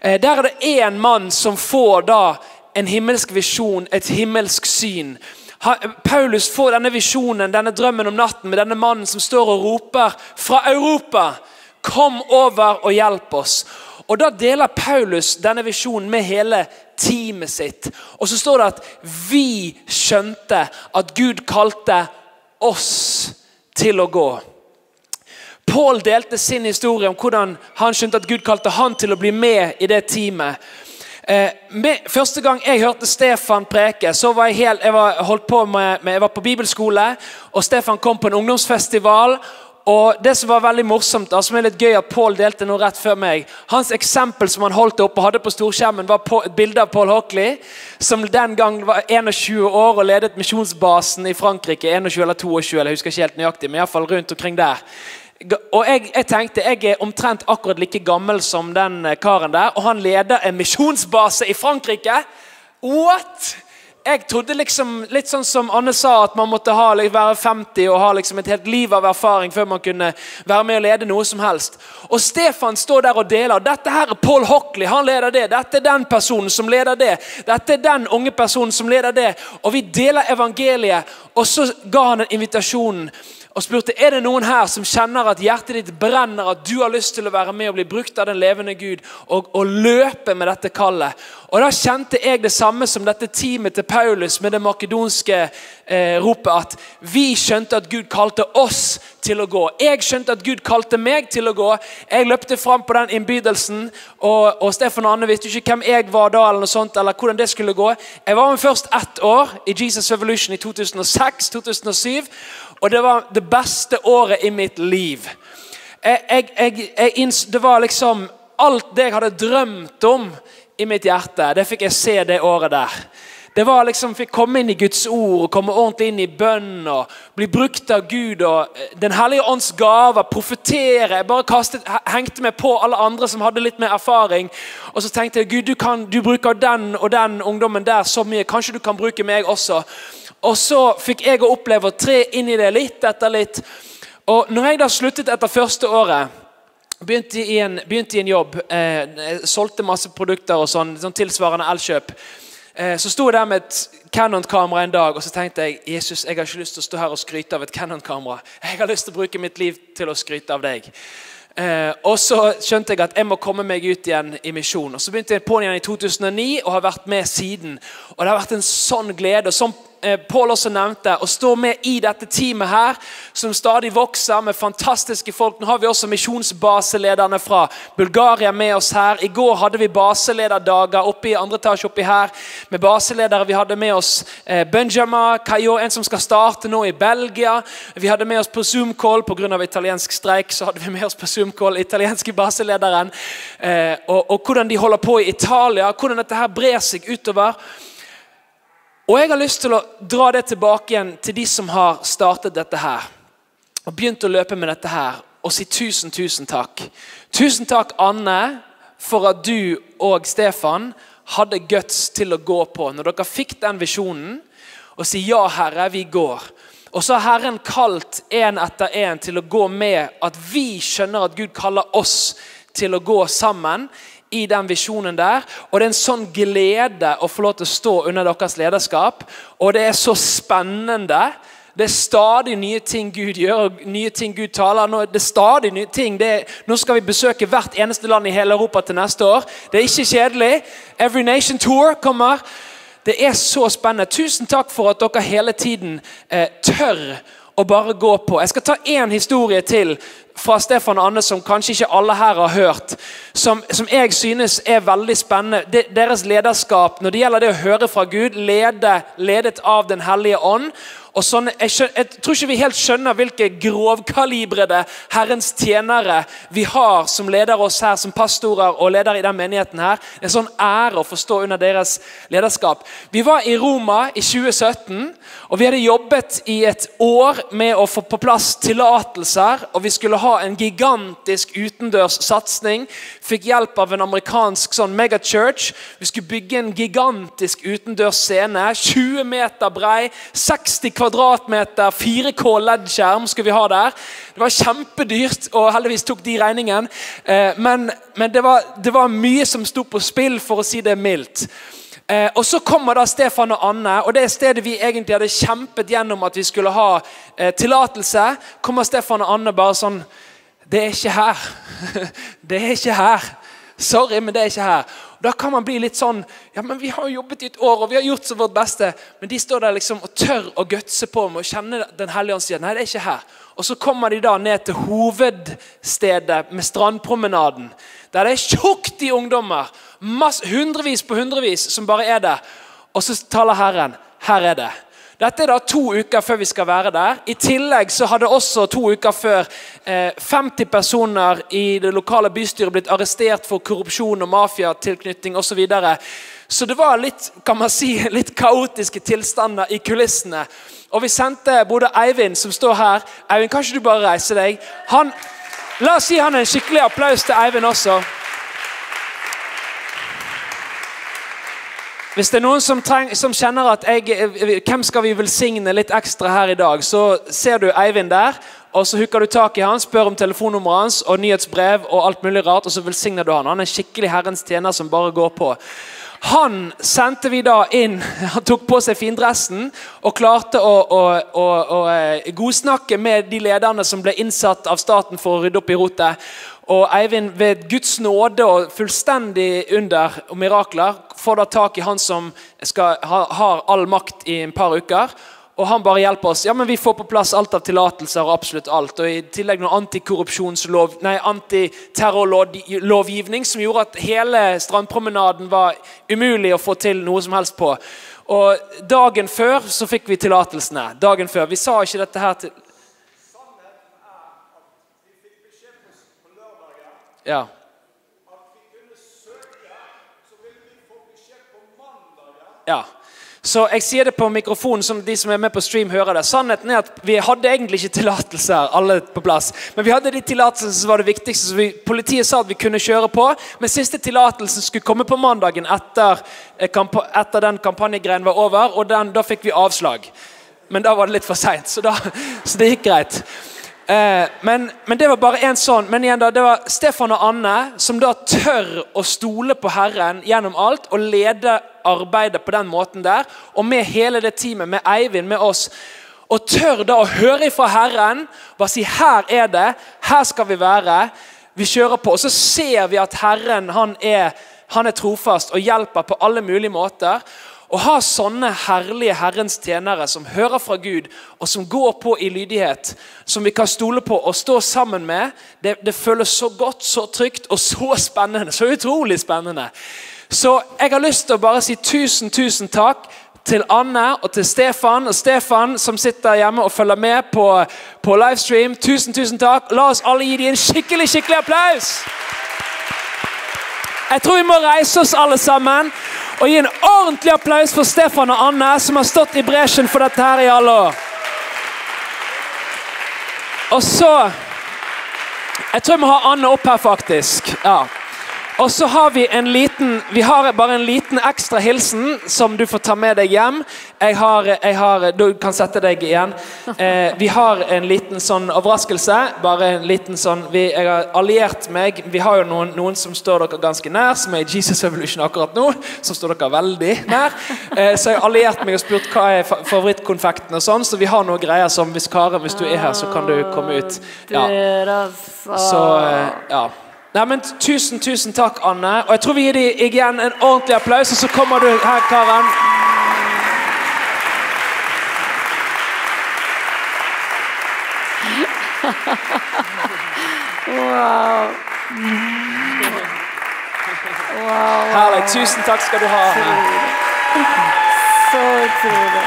Eh, der er det én mann som får da en himmelsk visjon, et himmelsk syn. Paulus får denne visjonen, denne drømmen om natten med denne mannen som står og roper fra Europa. Kom over og hjelp oss. Og Da deler Paulus denne visjonen med hele teamet sitt. Og så står det at vi skjønte at Gud kalte oss til å gå. Paul delte sin historie om hvordan han skjønte at Gud kalte han til å bli med i det teamet. Eh, første gang jeg hørte Stefan preke, så var jeg, helt, jeg var, holdt på med, jeg var på bibelskole. og Stefan kom på en ungdomsfestival. Og det som var veldig morsomt, da, som er litt gøy at Paul delte noe rett før meg Hans eksempel som han holdt opp og hadde på storskjermen, var et bilde av Paul Hockley, som den gang var 21 år og ledet misjonsbasen i Frankrike. 21 eller 22, eller jeg husker ikke helt nøyaktig, men iallfall rundt omkring der. Og jeg, jeg, tenkte jeg er omtrent akkurat like gammel som den eh, karen der, og han leder en misjonsbase i Frankrike. What?! Jeg trodde liksom, litt sånn som Anne sa, at man måtte ha, være 50 og ha liksom et helt liv av erfaring før man kunne være med og lede noe som helst. Og Stefan står der og deler. Dette her er Paul Hockley, han leder det. Dette er den personen som leder det. Dette er den unge personen som leder det. Og vi deler evangeliet. Og så ga han en invitasjon og spurte er det noen her som kjenner at hjertet ditt brenner, at du har lyst til å være med og bli brukt av den levende Gud og, og løpe med dette kallet. Og Da kjente jeg det samme som dette teamet til Paulus med det makedonske eh, ropet at vi skjønte at Gud kalte oss til å gå. Jeg skjønte at Gud kalte meg til å gå. Jeg løpte fram på den innbydelsen, og, og Stefan Anne visste ikke hvem jeg var da, eller noe sånt, eller hvordan det skulle gå. Jeg var med først ett år i Jesus Revolution i 2006-2007. Og det var det beste året i mitt liv. Jeg, jeg, jeg, det var liksom alt det jeg hadde drømt om i mitt hjerte. Det fikk jeg se det året der. Det var liksom, fikk komme inn i Guds ord, komme ordentlig inn i bønn og bli brukt av Gud. og eh, Den hellige ånds gaver, profetere. Jeg bare kastet, hengte meg på alle andre som hadde litt mer erfaring. Og så tenkte jeg Gud, du, kan, du bruker den og den ungdommen der så mye. Kanskje du kan bruke meg også. Og så fikk jeg oppleve å tre inn i det litt etter litt. Og når jeg da sluttet etter første året Begynte i en, begynte i en jobb. Eh, solgte masse produkter og sånn, sånn tilsvarende Elkjøp. Eh, så sto jeg der med et Canon-kamera en dag og så tenkte jeg Jesus, jeg har ikke lyst til å stå her og skryte av et Canon-kamera. Jeg har lyst til å bruke mitt liv til å skryte av deg. Eh, og så skjønte jeg at jeg må komme meg ut igjen i misjon. Og Så begynte jeg på igjen i 2009 og har vært med siden. Og Det har vært en sånn glede. og sånn Pål også nevnte, å stå med i dette teamet her, som stadig vokser med fantastiske folk. Nå har vi også misjonsbaselederne fra Bulgaria med oss her. I går hadde vi baselederdager oppe i andre etasje oppi her med baseledere. Vi hadde med oss eh, Benjamin Cayo, en som skal starte nå i Belgia. Vi hadde med oss på Zoom-call pga. italiensk streik. så hadde vi med oss på Zoom-call italienske baselederen. Eh, og, og hvordan de holder på i Italia, hvordan dette her brer seg utover. Og Jeg har lyst til å dra det tilbake igjen til de som har startet dette her. Og begynt å løpe med dette her. Og si tusen, tusen takk. Tusen takk, Anne, for at du og Stefan hadde guts til å gå på. Når dere fikk den visjonen og si 'Ja, Herre, vi går'. Og så har Herren kalt en etter en til å gå med at vi skjønner at Gud kaller oss til å gå sammen i den visjonen der. Og det er en sånn glede å få lov til å stå under deres lederskap. Og det er så spennende. Det er stadig nye ting Gud gjør, og nye ting Gud taler. Nå, det er stadig nye ting. Er, nå skal vi besøke hvert eneste land i hele Europa til neste år. Det er ikke kjedelig. Every Nation Tour kommer. Det er så spennende. Tusen takk for at dere hele tiden eh, tør å bare gå på. Jeg skal ta én historie til fra Stefan og Anne som kanskje ikke alle her har hørt, som, som jeg synes er veldig spennende. deres lederskap når det gjelder det å høre fra Gud, lede, ledet av Den hellige ånd. Og sånn, jeg, jeg, tror ikke vi helt skjønner hvilke grovkalibrede Herrens tjenere vi har som leder oss her, som pastorer og ledere i den menigheten. her. Det er en sånn ære å forstå under deres lederskap. Vi var i Roma i 2017, og vi hadde jobbet i et år med å få på plass tillatelser. Og vi skulle ha en gigantisk utendørs satsing. Fikk hjelp av en amerikansk sånn megachurch. Vi skulle bygge en gigantisk utendørs scene. 20 meter brei, 60 kvadratmeter kvadratmeter 4K LED-skjerm skulle vi ha der. Det var kjempedyrt, og heldigvis tok de regningen. Eh, men, men det, var, det, var, mye som sto på spill, for å si det mildt. Eh, og Så kommer da Stefan og Anne, og det stedet vi egentlig hadde kjempet gjennom at vi skulle ha eh, tillatelse, kommer Stefan og Anne bare sånn Det er ikke her. det er ikke her. Sorry, men det er ikke her. Da kan man bli litt sånn Ja, men vi har jobbet i et år, og vi har gjort så vårt beste. Men de står der liksom og tør å gutse på med å kjenne Den hellige ånd sier nei, det er ikke her. Og så kommer de da ned til hovedstedet med strandpromenaden. Der det er tjukt i ungdommer. Masse, hundrevis på hundrevis som bare er det. Og så taler Herren. Her er det. Dette er da to uker før vi skal være der. I tillegg så hadde også to uker før eh, 50 personer i det lokale bystyret blitt arrestert for korrupsjon og mafiatilknytning osv. Så, videre. så det var litt kan man si, litt kaotiske tilstander i kulissene. Og vi sendte både Eivind, som står her Eivind, kan ikke du bare reise deg? Han, la oss gi han en skikkelig applaus til Eivind også. Hvis det er noen som, treng, som kjenner at jeg, hvem skal vi velsigne litt ekstra her i dag, så ser du Eivind der. og Så hooker du tak i han, spør om telefonnummeret hans og nyhetsbrev og alt mulig rart, og så velsigner du han. Han er en skikkelig Herrens tjener som bare går på. Han sendte vi da inn Han tok på seg findressen og klarte å, å, å, å eh, godsnakke med de lederne som ble innsatt av staten for å rydde opp i rotet. Og Eivind, ved Guds nåde og fullstendig under og mirakler, får da tak i han som skal, har all makt i en par uker. Og han bare hjelper oss. Ja, men Vi får på plass alt av tillatelser og absolutt alt. Og i tillegg noe antikorrupsjonslov, nei, antiterrorlovgivning som gjorde at hele strandpromenaden var umulig å få til noe som helst på. Og dagen før så fikk vi tillatelsene. Dagen før. Vi sa ikke dette her til Ja. Ja. Så jeg sier det på mikrofonen, som de som er med på stream hører det. Sannheten er at Vi hadde egentlig ikke tillatelser alle på plass. Men vi hadde de tillatelsene som var det viktigste. så vi, Politiet sa at vi kunne kjøre på. Men siste tillatelsen skulle komme på mandagen etter, eh, etter den kampanjegreien var over. Og den, da fikk vi avslag. Men da var det litt for seint, så, så det gikk greit. Eh, men, men, det var bare en sånn. Men igjen da, det var Stefan og Anne som da tør å stole på Herren gjennom alt og lede arbeidet på den måten der. Og med hele det teamet, med Eivind, med oss. Og tør da å høre ifra Herren. Bare si 'Her er det. Her skal vi være.' Vi kjører på. Og så ser vi at Herren han er, han er trofast og hjelper på alle mulige måter. Å ha sånne herlige Herrens tjenere som hører fra Gud, og som går på i lydighet, som vi kan stole på og stå sammen med, det, det føles så godt, så trygt og så spennende. Så utrolig spennende. Så jeg har lyst til å bare si tusen, tusen takk til Anne og til Stefan. Og Stefan som sitter hjemme og følger med på, på livestream. Tusen, tusen takk. La oss alle gi dem en skikkelig, skikkelig applaus. Jeg tror vi må reise oss alle sammen og gi en ordentlig applaus for Stefan og Anne, som har stått i bresjen for dette her i alle år. Og så Jeg tror jeg må ha Anne opp her, faktisk. Ja. Og så har vi en liten Vi har bare en liten ekstra hilsen som du får ta med deg hjem. Jeg har, jeg har Du kan sette deg igjen. Eh, vi har en liten sånn overraskelse. Bare en liten sånn vi, Jeg har alliert meg Vi har jo noen, noen som står dere ganske nær, som er i Jesus Evolution akkurat nå. Som står dere veldig nær. Eh, så jeg har alliert meg og spurt hva er favorittkonfekten og sånn. Så vi har noen greier som hvis Karen, hvis du er her, så kan du komme ut. Ja. Så eh, ja Nei, men Tusen, tusen takk, Anne. Og jeg tror vi gir deg igjen en ordentlig applaus, og så kommer du her, Karen. Wow. wow. Herlig. Tusen takk skal du ha. Så utrolig.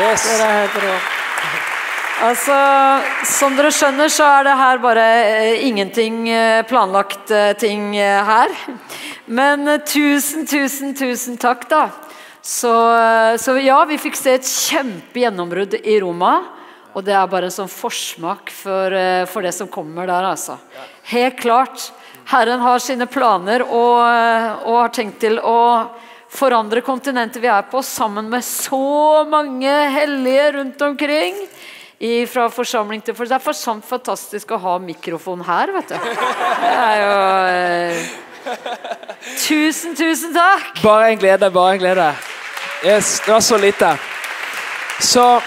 Yes. Det er helt rå. Altså, Som dere skjønner, så er det her bare eh, ingenting eh, planlagt eh, ting her. Men tusen, tusen, tusen takk, da. Så, så ja, vi fikk se et kjempegjennombrudd i Roma. Og det er bare en sånn forsmak for, for, det som kommer der, altså. Helt klart. Herren har sine planer og, og har tenkt til å forandre kontinentet vi er på, sammen med så mange hellige rundt omkring fra forsamling til forsamling. Det er for fantastisk å ha mikrofon her, vet du. Det er jo eh... Tusen, tusen takk! Bare en glede, bare en glede. Yes, det var så lite. Så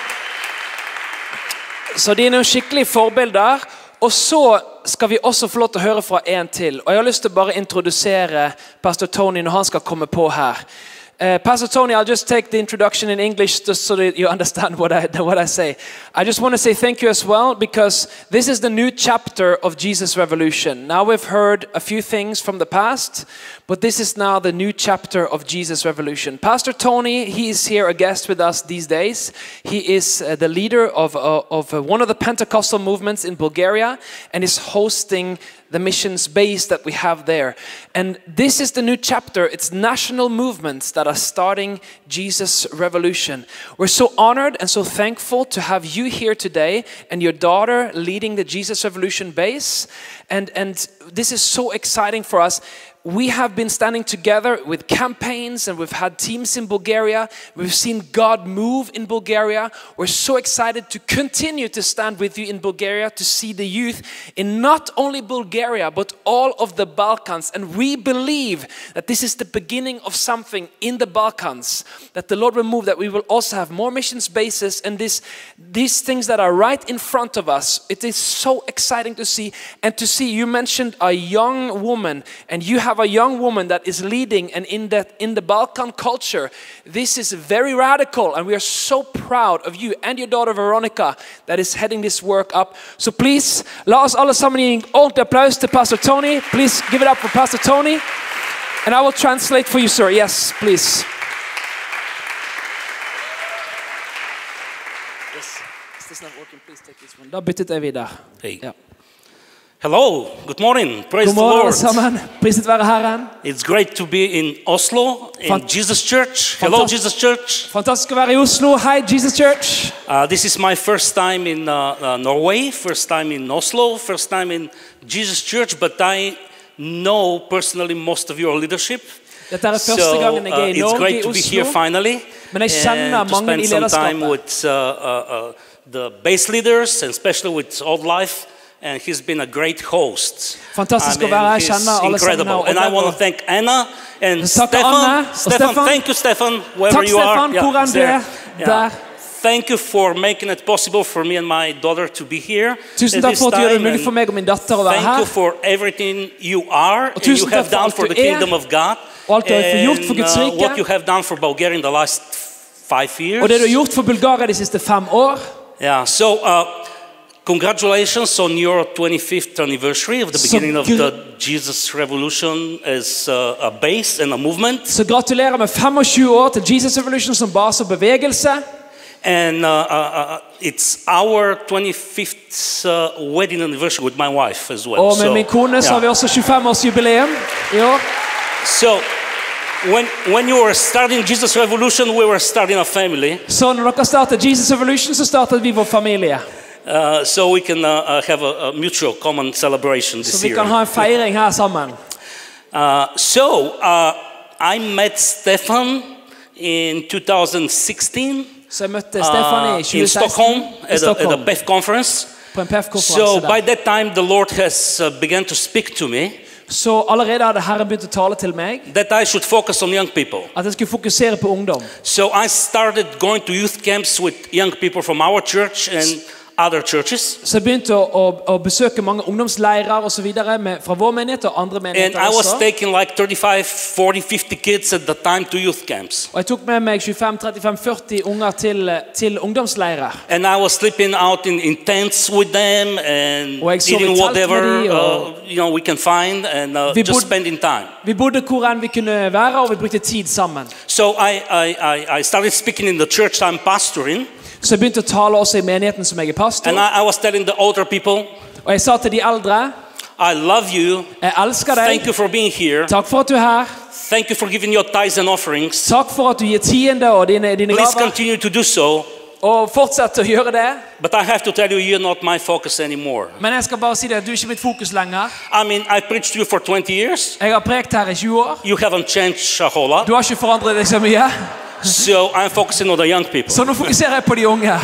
Så de er noen skikkelige forbilder. Og så skal vi også få lov til å høre fra en til. Og Jeg har lyst til å bare introdusere pastor Tony når han skal komme på her. Uh, Pastor Tony, I'll just take the introduction in English just so that you understand what I, what I say. I just want to say thank you as well because this is the new chapter of Jesus Revolution. Now we've heard a few things from the past, but this is now the new chapter of Jesus Revolution. Pastor Tony, he is here a guest with us these days. He is uh, the leader of, uh, of uh, one of the Pentecostal movements in Bulgaria and is hosting the missions base that we have there. And this is the new chapter. It's national movements that are starting Jesus Revolution. We're so honored and so thankful to have you here today and your daughter leading the Jesus Revolution base. And, and this is so exciting for us we have been standing together with campaigns and we've had teams in Bulgaria. We've seen God move in Bulgaria. We're so excited to continue to stand with you in Bulgaria to see the youth in not only Bulgaria but all of the Balkans. And we believe that this is the beginning of something in the Balkans that the Lord will move, that we will also have more missions bases and this, these things that are right in front of us. It is so exciting to see and to see. You mentioned a young woman and you have have a young woman that is leading and in that in the Balkan culture this is very radical and we are so proud of you and your daughter Veronica that is heading this work up. So please la oss alle sammen gi en ordentlig applaus til pastor Tony. Please give it up for pastor Tony. And I will translate for you sir. Yes please. Yes. Is this not working? Please take this one. Da byttet jeg videre Hey. ja. Hello, good morning. Praise God the morgen alle Lord. sammen priset være Herren It's great to be in Oslo, in Fant- Jesus Church. Hello. Jesus Church. fantastisk å være i Oslo hei Jesus Church Uh, this is my first time in uh, uh, Norway, first time in Oslo, first time in Jesus Church, but I know personally most of your leadership. Dette er første So gangen jeg uh, er i it's Norge, great i to be here Oslo. finally. Men jeg kjenner mange i spend some time lederskapet. with uh, uh, uh, the base leaders, and especially with Old Life. And he's been a great host. Fantastisk I å være her. mean, Jeg kjenner he's alle sammen incredible. And I want to thank Anna and Stefan. Anna Stefan, thank you, Stefan, wherever Takk, you are. Stefan, hvor enn du. Der. Thank you for making it possible for me and my daughter to be here. Tusen takk for at du gjør det mulig for meg og min datter å være Thank you for everything you are and you have done for the er, kingdom of God. og alt du har gjort for Guds uh, rike. what you have done for Bulgaria in the last five years. Og det du har gjort for Bulgaria de siste fem år. Yeah, so uh, congratulations on your 25th anniversary of the So beginning of the Jesus Revolution as uh, a base and a movement. Så gratulerer med 25 år til Jesus Revolution som base og bevegelse. And uh, uh, uh, it's our 25th uh, wedding anniversary with my wife as well. Og med So, min kone så har vi også 25-årsjubileum i år. so when, when you were starting Jesus Revolution, we were starting a family. Så når dere startet Jesus Revolution, så startet vi vår familie. Uh, so we can uh, uh, have a, a mutual common celebration this vi year. kan ha en feiring her sammen. Uh, so uh, I met Stefan in 2016 Så jeg møtte Stefan i in Stockholm at a, at a PEF conference. på en So PEF-konferanse by der. that time, the Lord has begun to speak to me Så allerede hadde Herren begynt å tale til meg that I should focus on young people. at jeg skulle fokusere på ungdom. So I started going to youth camps with young people from our church and other churches. Så jeg begynte å, å, besøke mange ungdomsleirer og så videre med, fra vår menighet og andre And I was taking like 35, 40, 50 kids at the time to youth camps. Og jeg tok med meg 25-35-40 unger til, til ungdomsleirer. And I was sleeping out in, in tents with them and Og jeg sov i eating whatever de, og- uh, you know we can find and uh, Vi just bod- spending time. Vi bodde hvor enn vi kunne være, og vi brukte tid sammen. So I, I, I, I started speaking in the church I'm pastoring, Så jeg begynte å tale også i menigheten som jeg er pastor. and I, I was telling the older people, Og jeg sa til de eldre I love you. Jeg elsker Thank deg. you for being here. Takk for at du er her. Thank you for giving your tithes and offerings. Takk for at du gir tiende og dine, dine Please gaver. continue to do so. Og fortsett å gjøre det. But I have to tell you, you're not my focus anymore. Men jeg skal bare si det at du er ikke mitt fokus lenger. I mean, I preached to you for 20 years. Jeg har prekt her i 20 år. You haven't changed a whole lot. Du har ikke forandret deg så mye. So I'm focusing on the young people. Så nå fokuserer jeg på de unge.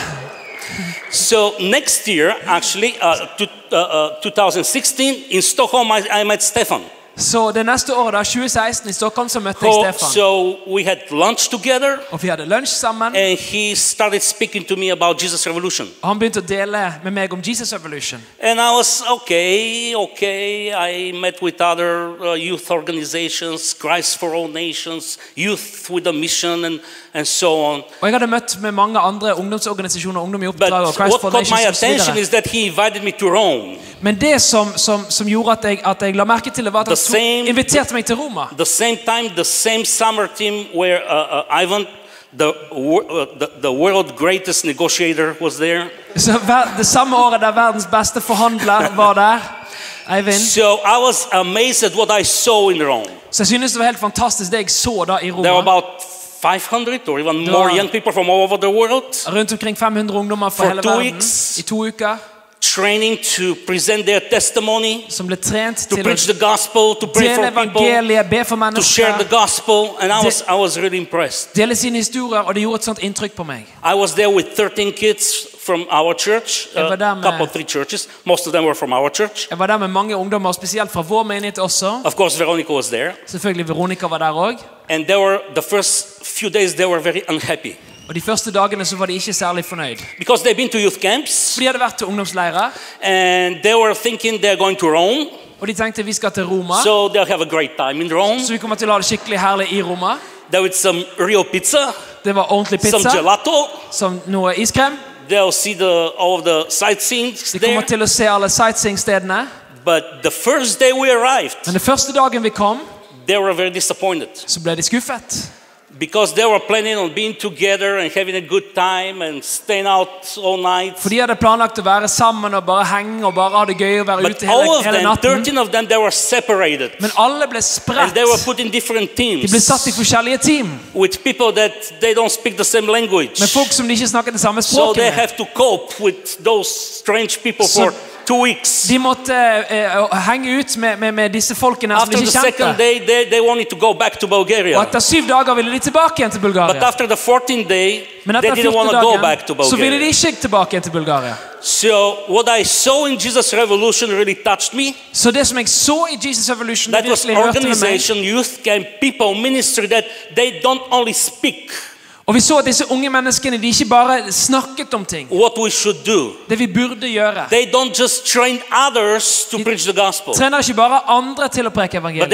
So next year, actually, uh, to, uh, uh, 2016, in Stockholm, I, I met Stefan. Så det neste året, da, 2016, i Stockholm, så møtte jeg Stefan. so we had lunch together, Og vi hadde lunsj sammen. and he started speaking to me about Jesus Revolution. Og han begynte å dele med meg om Jesus Revolution. And I was okay, okay. I met with other uh, youth organizations, Christ for All Nations, Youth with a Mission, and, and so on. Og jeg hadde møtt med mange andre ungdomsorganisasjoner, Ungdom i oppdrag og Christ for Nations og så videre. Men det som, som, som gjorde at jeg, at jeg la merke til det, var at same- inviterte meg til Roma. The same time, the same summer team where uh, uh, Ivan, the, uh, the, the world greatest negotiator, was there. Så ver- Det samme året der verdens beste forhandler var der, Eivind. So I was amazed at what I saw in Rome. Så jeg synes det var helt fantastisk det jeg så da i There were Roma. about 500 or even more young people from all over the world Rundt omkring 500 ungdommer fra For hele two verden weeks. i to uker. Training to present their testimony, Som ble trent to til preach the gospel, to pray dele for people, evangeliet, be for to share the mennesker, gospel. And I was, I was really impressed. dele sine historier, og det gjorde et sånt inntrykk på meg. I was there with 13 kids from our church, a der uh, med- couple, three churches. Most of them were from our church. Jeg var der med mange ungdommer, spesielt fra vår menighet også. Of course, Veronica was there. Selvfølgelig Veronica var der òg. And they were, the first few days, they were very unhappy. Og de første dagene så var de ikke særlig fornøyd. Because they've been to youth camps, For de hadde vært til ungdomsleirer, and they were thinking they're going to Rome, og de tenkte vi skal til Roma. so they'll have a great time in Rome. Så vi kommer til å ha det skikkelig herlig i Roma. Some real pizza, Det var ordentlig some pizza, gelato. som noe iskrem. They'll see the, all the sightseeing De kommer til å se alle sightseeingstedene. But the first day we arrived, Men den første dagen vi kom, they were very disappointed så ble de skuffet. Because they were planning on being together and having a good time and staying out all night. For de hadde planlagt å være sammen og bare henge og bare ha det gøy og være But ute all of hele them, natten. 13 of them, they were separated. Men alle ble And they were put in different De ble teams satt i forskjellige team with people that they don't speak the same language. med folk som de ikke snakket det samme So they have to cope with those strange people So- for two weeks. De måtte eh, henge ut med, med, med disse folkene som de After the ikke second kjente. day, they, they wanted to go back to Og Bulgaria. etter syv dager ville de tilbake igjen til But after the 14th day, Men they etter didn't want 14 to go back to dagen så ville de Bulgaria. ikke tilbake igjen til Bulgaria. So what I saw in Jesus Revolution really touched me. So this som jeg så i Jesus Revolution, That was virkelig rørte med meg. organization, youth camp, people, ministry that they don't only speak Og vi så at disse unge menneskene de ikke bare snakket om ting. do. Det vi burde gjøre. Gospel, trener ikke bare andre til å preke evangeliet.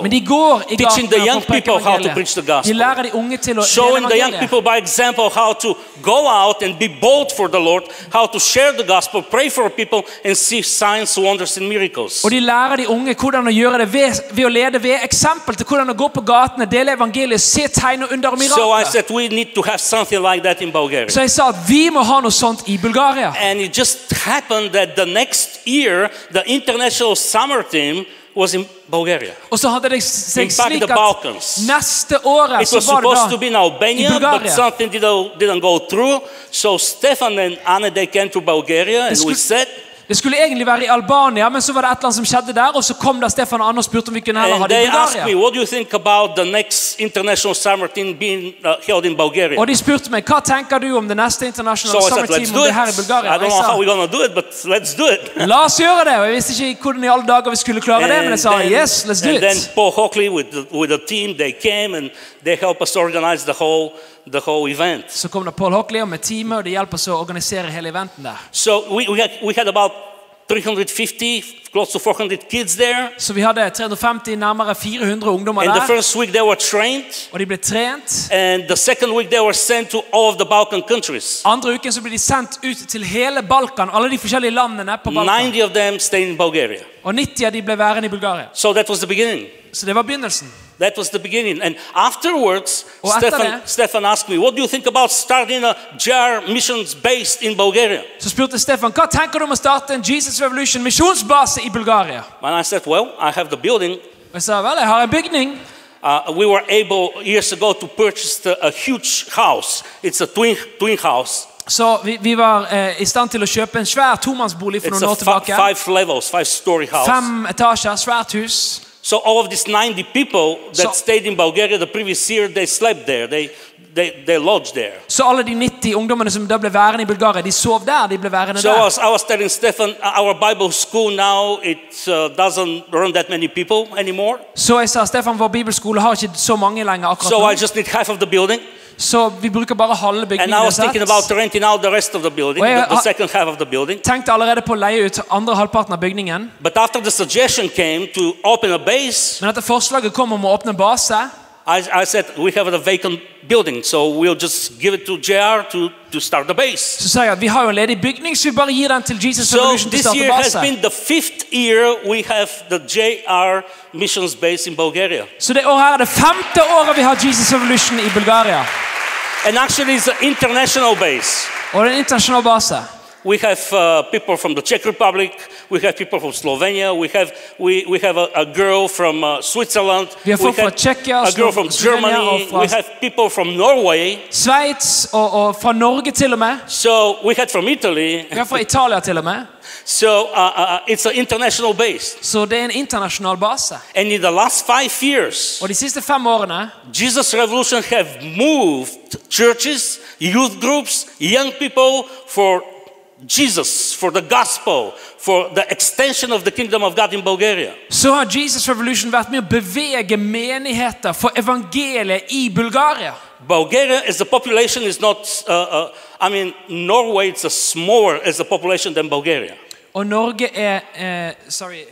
Men de går i gatene og preker evangeliet. De lærer de unge til å dele Showing the young evangeliet. people by example how to go out bold for the Lord, how share the gospel, pray for people, and see signs, wonders, and miracles. Og de lærer de unge hvordan å gjøre det ved, ved å lede ved eksempel til hvordan å gå på gatene, dele evangeliet, se tegn under So I said we need to have something like that in Bulgaria. Så jeg sa at vi må ha noe sånt i Bulgaria. And it just happened that the next year, the international summer team was in Bulgaria. Og så hadde det seg In fact, slik the at Balkans. neste året It så was var supposed to be in Albania, but Bulgaria. something didn't, didn't go through. So Stefan and Anna, they came to Bulgaria and we said, Det skulle egentlig være i Albania, men så var det et eller annet som skjedde der. Og så kom da Stefan og Anna og spurte om vi kunne heller ha det i Bulgaria. uh, Bulgaria? Og de spurte meg hva tenker du om det neste internasjonale so summer team om det her i Bulgaria. Sa la oss gjøre det. Og jeg visste ikke hvordan i alle dager vi skulle klare det, men jeg sa yes, let's do it. The, the they helped us organize the whole, the whole event. Så kom det Paul Hockley med teamet, og det hjelper oss å organisere hele eventen der. So we, we, had, we had about 350, close to 400 kids there. Så vi hadde 350, nærmere 400 ungdommer And the der. first week they were trained. Og de ble trent. And the second week they were sent to all of the Balkan countries. Andre uken så ble de sendt ut til hele Balkan, alle de forskjellige landene på Balkan. 90 of them stayed in Bulgaria. Og 90 av de ble værende i Bulgaria. So that was the beginning. Så det var begynnelsen. That was the beginning. And afterwards, Stefan, Stefan asked me, What do you think about starting a JAR missions based in Bulgaria? Så spurte Stefan hva tenker du om å starte en Jesus Revolution misjonsbase i Bulgaria. And I said, Well, I have the building. Jeg sa vel, jeg har en bygning. Uh, we were able years ago to purchase the, a huge house. It's a twin, twin house. Så vi, vi var eh, i stand til å kjøpe en svær tomannsbolig for It's noen a år tilbake. five levels, five story house. Fem etasjer, svært hus. So all of these 90 people that So- stayed in Bulgaria the previous year, they slept there. They, they, they lodged there. Så alle de 90 ungdommene som da ble værende i Bulgaria, de sov der. de ble værende So I der. was, I was telling Stefan, uh, our Bible school now, it uh, doesn't run that many people anymore. Så jeg sa Stefan, vår bibelskole har ikke så mange lenger So I akkurat nå. just need half of the building. Så vi bruker bare halve bygningen. building, the building. Tenkte allerede på å leie ut andre halvparten av bygningen. Men etter forslaget kom om å åpne base, I, I said, we have a vacant building, so we'll just give it to JR to, to start the base. så sa jeg vi har en ledig bygning, så vi bare gir den til Jesus So Revolution å this year has been the fifth year we have the JR missions base in Bulgaria. Så det året er det femte året vi har Jesus Revolution i Bulgaria. And actually it's an international base. Er en internasjonal base. We have uh, people from the Czech Republic, we have people from Slovenia, we have, we, we have a, a girl from uh, Switzerland, Vi har folk we fra a girl from og Germany, fra- we have people from Norway, Sveits og, og fra Norge til og med. so we had from Italy. Vi har fra Italia til og med. So uh, uh, it's an international base. Så det er en internasjonal base. And in the last five years, Og de siste fem årene Jesus Revolution have moved churches, youth groups, young people for Jesus, for the gospel, for the extension of the kingdom of God in Bulgaria. så har Jesus Revolution vært med å bevege menigheter for evangeliet i Bulgaria. Bulgaria as a population is not, uh, uh, I mean, Norway is a smaller as a population than Bulgaria. Og Norge er uh, Sorry.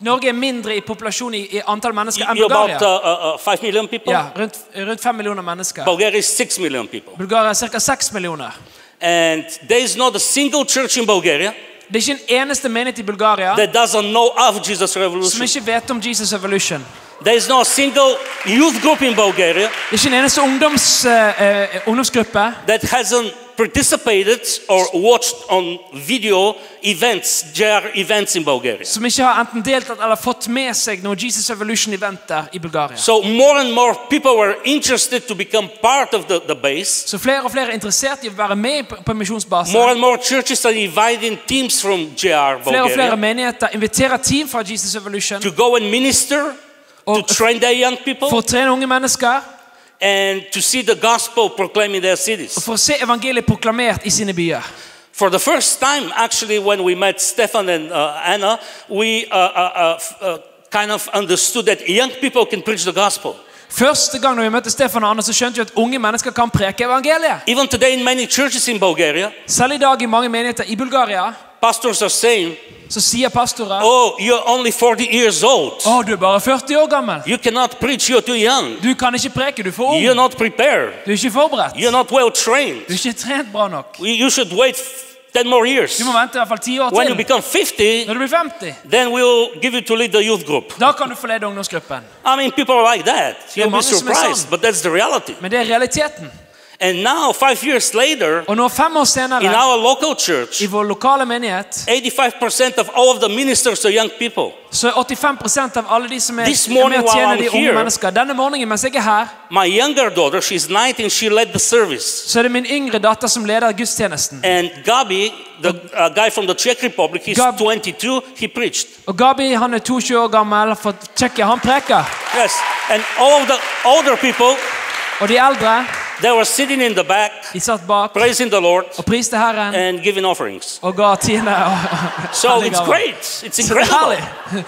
Norge er mindre i populasjon i, i antall mennesker enn Bulgaria. about uh, uh, uh, 5. Ja, rundt, rundt fem millioner mennesker. Bulgaria is 6 er ca. seks millioner. And there is not a single church in Bulgaria Det er ikke en eneste menighet i Bulgaria that doesn't know of Jesus som Revolution. ikke vet om Jesus Evolution. There is no single youth group in Bulgaria Det er ikke en eneste ungdoms, eh, eh, ungdomsgruppe that hasn't participated or watched on video events, JR events in Bulgaria. som ikke har enten deltatt eller fått med seg noen Jesus Evolution-eventer i Bulgaria. So more and more people were interested to become part of the, the base. Så flere og flere er interessert i å være med på, på misjonsbase. More and more churches are inviting teams from JR Flere og flere Bulgaria menigheter inviterer team fra Jesus Evolution to go and minister, to train their young people, for å trene unge mennesker and to see the gospel proclaimed in their cities. for å se evangeliet proklamert i sine byer. For the first time, actually, when we met Stefan and uh, Anna, we uh, uh, uh, uh, kind of understood that young people can preach the gospel. Første gang når vi møtte Stefan og Anna, så skjønte vi at unge mennesker kan preke evangeliet. Even today, in many churches in Bulgaria, Selv i dag i mange menigheter i Bulgaria pastors are saying, så sier pastoren Oh, you're only 40 years old. Å, du er bare 40 år gammel. You cannot preach, you're too young. Du kan ikke preke, du er for ung. You're not prepared. Du er ikke forberedt. You're not well trained. Du er ikke trent bra nok. You you should wait 10 more years. Du må vente i hvert fall 10 år When you til. become 50, Når du blir 50, then we'll give you to lead the youth group. da kan du få lede ungdomsgruppen. I mean, people are like that. You'll be mange som er surprised, sånn. but that's the reality. Men det er realiteten. And now, five years later, Og nå fem år in senere, our local church, i vår lokale menighet, 85% of all of the ministers are young people. så er 85 av alle de som er, This er med morning å while tjene I'm de unge here- mennesker. Denne morgenen mens jeg er her, My younger daughter, she's 19, she led the service. så er det min yngre datter som leder gudstjenesten. And Gabi, the uh, guy from the Czech Republic, he's Gab- 22, he preached. Og Gabi han er 22 år gammel fra Tsjekkia. Han preker. Yes. And all of the older people, Og de eldre they were sitting in the back, de satt bak praising the Lord og priste Herren and giving offerings. og ga tiende. og- So it's great. It's Så det er incredible.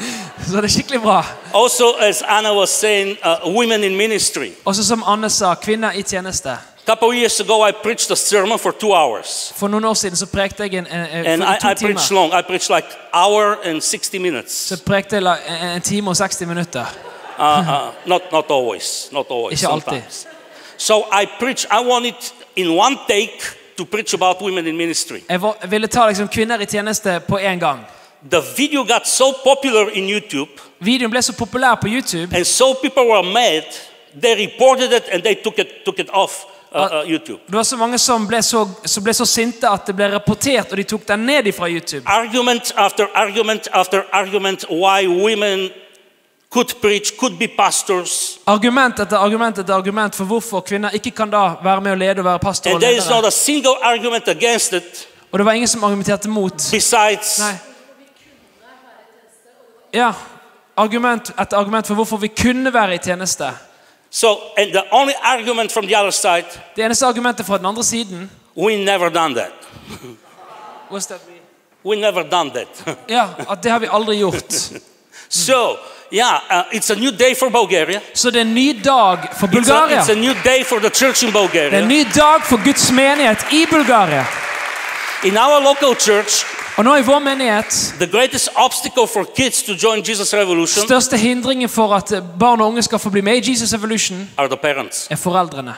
Så det er skikkelig bra. Also, as Anna was saying, uh, women in ministry. Så som Anne sa, kvinner i tjeneste. A couple of years ago, I preached a sermon for two hours. For noen år siden så prekte jeg en, en, en, And for I, to I preached timer. long. I preached like hour and 60 minutes. Så prekte jeg la- en, en time og 60 minutter. Uh, uh, not, not always. Not always. Ikke alltid. Sometimes. So I preach. I wanted in one take to preach about women in ministry. Jeg ville ta liksom kvinner i tjeneste på en gang. The video got so popular in YouTube, Videoen ble så populær på YouTube and so people were mad. They reported it and they took it took it off uh, uh, YouTube. Det var så mange som ble så, som ble så sinte at det ble rapportert, og de tok den ned fra YouTube. Argument after argument after argument why women could preach, could be pastors, Argument etter argument etter argument for hvorfor kvinner ikke kan da være med å lede og være pastor and there is not a single argument against it Og det var ingen som argumenterte mot. besides Nei. Ja, argument etter argument for hvorfor vi kunne være i tjeneste. So, and the only argument from the other side, Det eneste argumentet fra den andre siden we never done that. What's that we- We never done that. Ja, at det har vi aldri gjort. so, yeah, uh, it's a new day for Bulgaria. Så det er en ny dag for It's a, Bulgaria. it's a new day for the church in Det er en Bulgaria. ny dag for Guds menighet i Bulgaria. In our local church, Og nå i vår menighet the greatest obstacle for kids to join Jesus Revolution Største hindringen for at barn og unge skal få bli med i Jesus Revolution, are the parents. er foreldrene.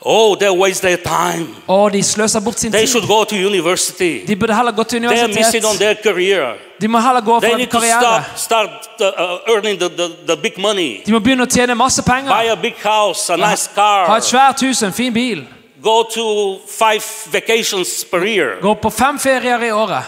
Oh, they waste their time. Og de sløser bort sin They tid. should go to university. De burde heller gå til They are missing on universitet. their career. De må heller gå They for en need to karriere. start, start uh, uh, earning the, the, the big money. De må begynne å tjene masse Buy penger. a big house, a nice Ha car. et svært hus og en fin bil. Go to five vacations per year. Gå på fem ferier i året.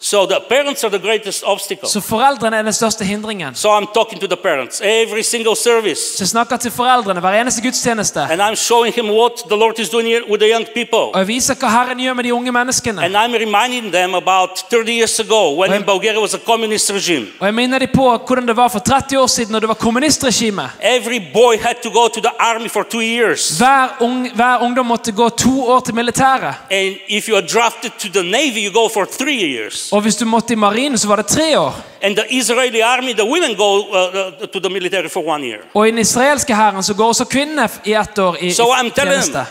So the parents are the greatest obstacle. Så foreldrene er den største hindringen. So I'm talking to the parents every single service. Så jeg snakker til foreldrene hver eneste gudstjeneste. And I'm showing him what the Lord is doing here with the young people. Og jeg viser hva Herren gjør med de unge menneskene. And I'm reminding them about 30 years ago when in Bulgaria was a communist regime. Og jeg minner dem på hvordan det var for 30 år siden når det var kommunistregime. Every boy had to go to the army for two years. Hver, ung, hver ungdom måtte gå to år til militæret. And if you are drafted to the navy, you go for three years. Og hvis du måtte i marinen, så var det tre år. The army, the go uh, uh, to the military for one year. Og i den israelske hæren så går også kvinnene i ett år i, So i tjeneste.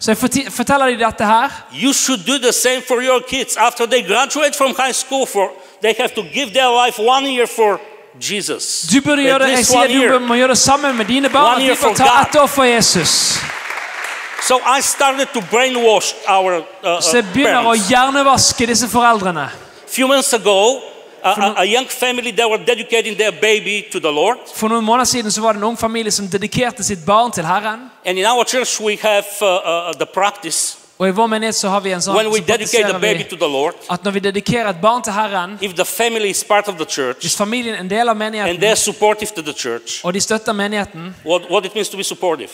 Så jeg forteller dem dette her. You should do the same for your kids. After they graduate from high school, for they have to give their life one year for Jesus. Du burde gjøre det, jeg sier du må gjøre det sammen med dine barn. De får ta ett år for Jesus. So I started to brainwash our uh, uh, Så jeg begynner å parents. hjernevaske disse foreldrene. Few months ago, a, a, a young family that were dedicating their baby to the Lord. For noen måneder siden så var det en ung familie som dedikerte sitt barn til Herren. And in our church, we have uh, uh, the practice Og i vår menighet så har vi en sånn when we dedicate the baby to the Lord. at når vi dedikerer et barn til Herren, If the family is part of the hvis church familien er en del av and they're supportive to the church, og de støtter menigheten, what, what it means to be supportive?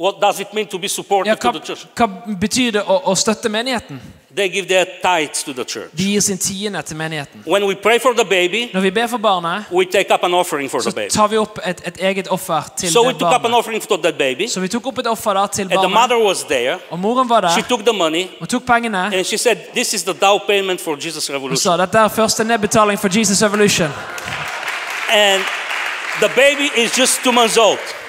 What does it mean to be ja, supportive hva, to the church? hva betyr det å, å støtte menigheten? They give their tithes to the church. De gir sin tiende til menigheten. When we pray for the baby, Når vi ber for barnet, we take up an offering for så the baby. tar vi opp et, et eget offer til So we took up an offering for that baby, Så vi tok opp et offer da til and the mother was there. og moren var She took the money og tok pengene, and she said, This is the down payment for Jesus Revolution. sa dette er første nedbetaling for Jesus Evolution. And the baby is just two months old.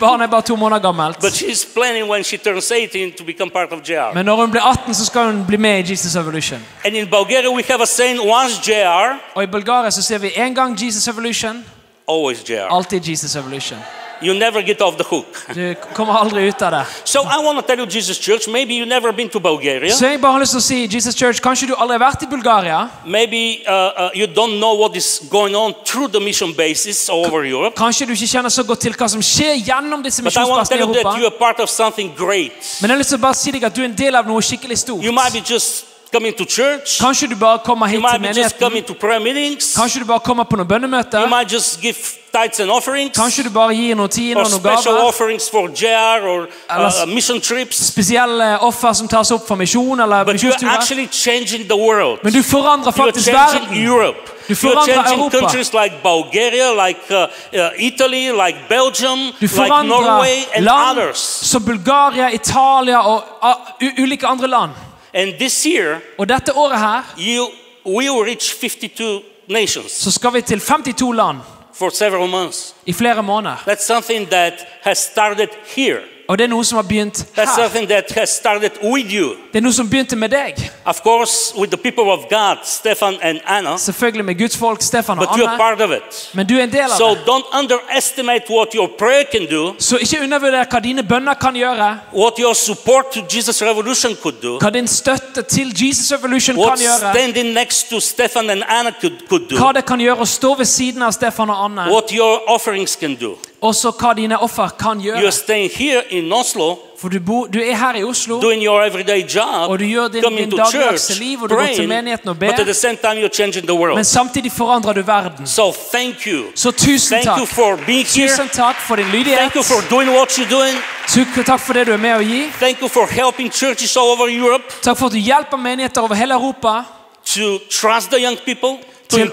Barnet er bare to måneder gammelt. But she's planning when she turns 18 to become part of JR. Men når hun blir 18, så skal hun bli med i Jesus Evolution. And in Bulgaria, we have a saying once JR, Og i Bulgaria så ser vi en gang Jesus Evolution, always JR. alltid Jesus Evolution. You never get off the hook. Du kommer aldri ut av det. So I want to tell you, Jesus Church, maybe you've never been to Bulgaria. Så jeg bare har lyst til å si, Jesus Church, kanskje du aldri har vært i Bulgaria? Maybe uh, uh, you don't know what is going on through the mission bases all over Europe. Kanskje du ikke kjenner så godt til hva som skjer gjennom disse But I want to misjonsplassene i tell you that Europa? you are part of something great. Men jeg har lyst til å bare si deg at du er en del av noe skikkelig stort. You might be just coming to church. Kanskje du bare kommer hit til menigheten. Kanskje du bare kommer på noen bønnemøter. Kanskje du bare gir noen tiende og noen gaver. or uh. Spesielle offer som tas opp for misjon eller misjonsturer. Men du forandrer faktisk verden. Europe. Du forandrer Europa. like Bulgaria, like uh, uh, Italy, like Belgium, Du like Norway forandrer and land others. som Bulgaria, Italia og uh, ulike andre land. And this year, Og dette året her you will reach 52 nations så skal vi til 52 land for several months. i flere måneder. That's something that has started here. Og det er noe som har begynt her. Det er noe som begynte med deg. God, Anna, Selvfølgelig med Guds folk, Stefan og it. Men du er en del av So det. Så ikke undervurder hva dine bønner kan gjøre. Hva din støtte til Jesus Revolution what kan gjøre. Anna Hva det kan gjøre å stå ved siden av Stefan og Anna. what your offerings can do. Også hva dine offer kan You're gjøre. staying here in Oslo, For du, bo, du er her i Oslo, doing your everyday job, og du gjør din, coming din to dagligdagse church, liv, og du går til menigheten og but at ber. the same time you're changing the world. Men samtidig forandrer du verden. So thank you. Så tusen Thank you takk. for being here. Tusen takk for din lydighet. Thank you for doing what you're doing. Tusen takk for det du er med å gi. Thank you for helping churches all over Europe Takk for at du hjelper menigheter over hele Europa to trust the young people, Til-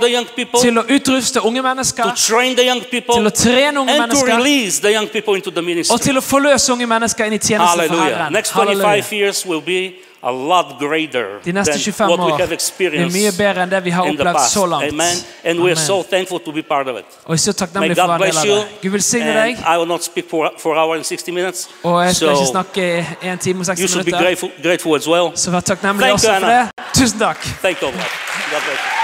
the young people, til å utruste unge to mennesker, train the young people, til å trene unge and to mennesker release the young people into the og ministry. til å forløse unge mennesker inn i tjenesten for Hallelujah. Herren. Next Halleluja. 25 years will be a lot greater De neste than 25 what we år have experienced mye bedre enn det vi har in the opplevd past. så langt. Amen. And we're so thankful to be part of it. Og er så May takknemlig for å God være bless del you. av det. Gud velsigne And deg. I will not speak for, for hour and 60 minutes. Og jeg skal So ikke snakke 1 time og you 60 should be grateful, grateful as well. Så vær takknemlig Thank også you, for det. Anna. Tusen takk. Thank you, God bless you.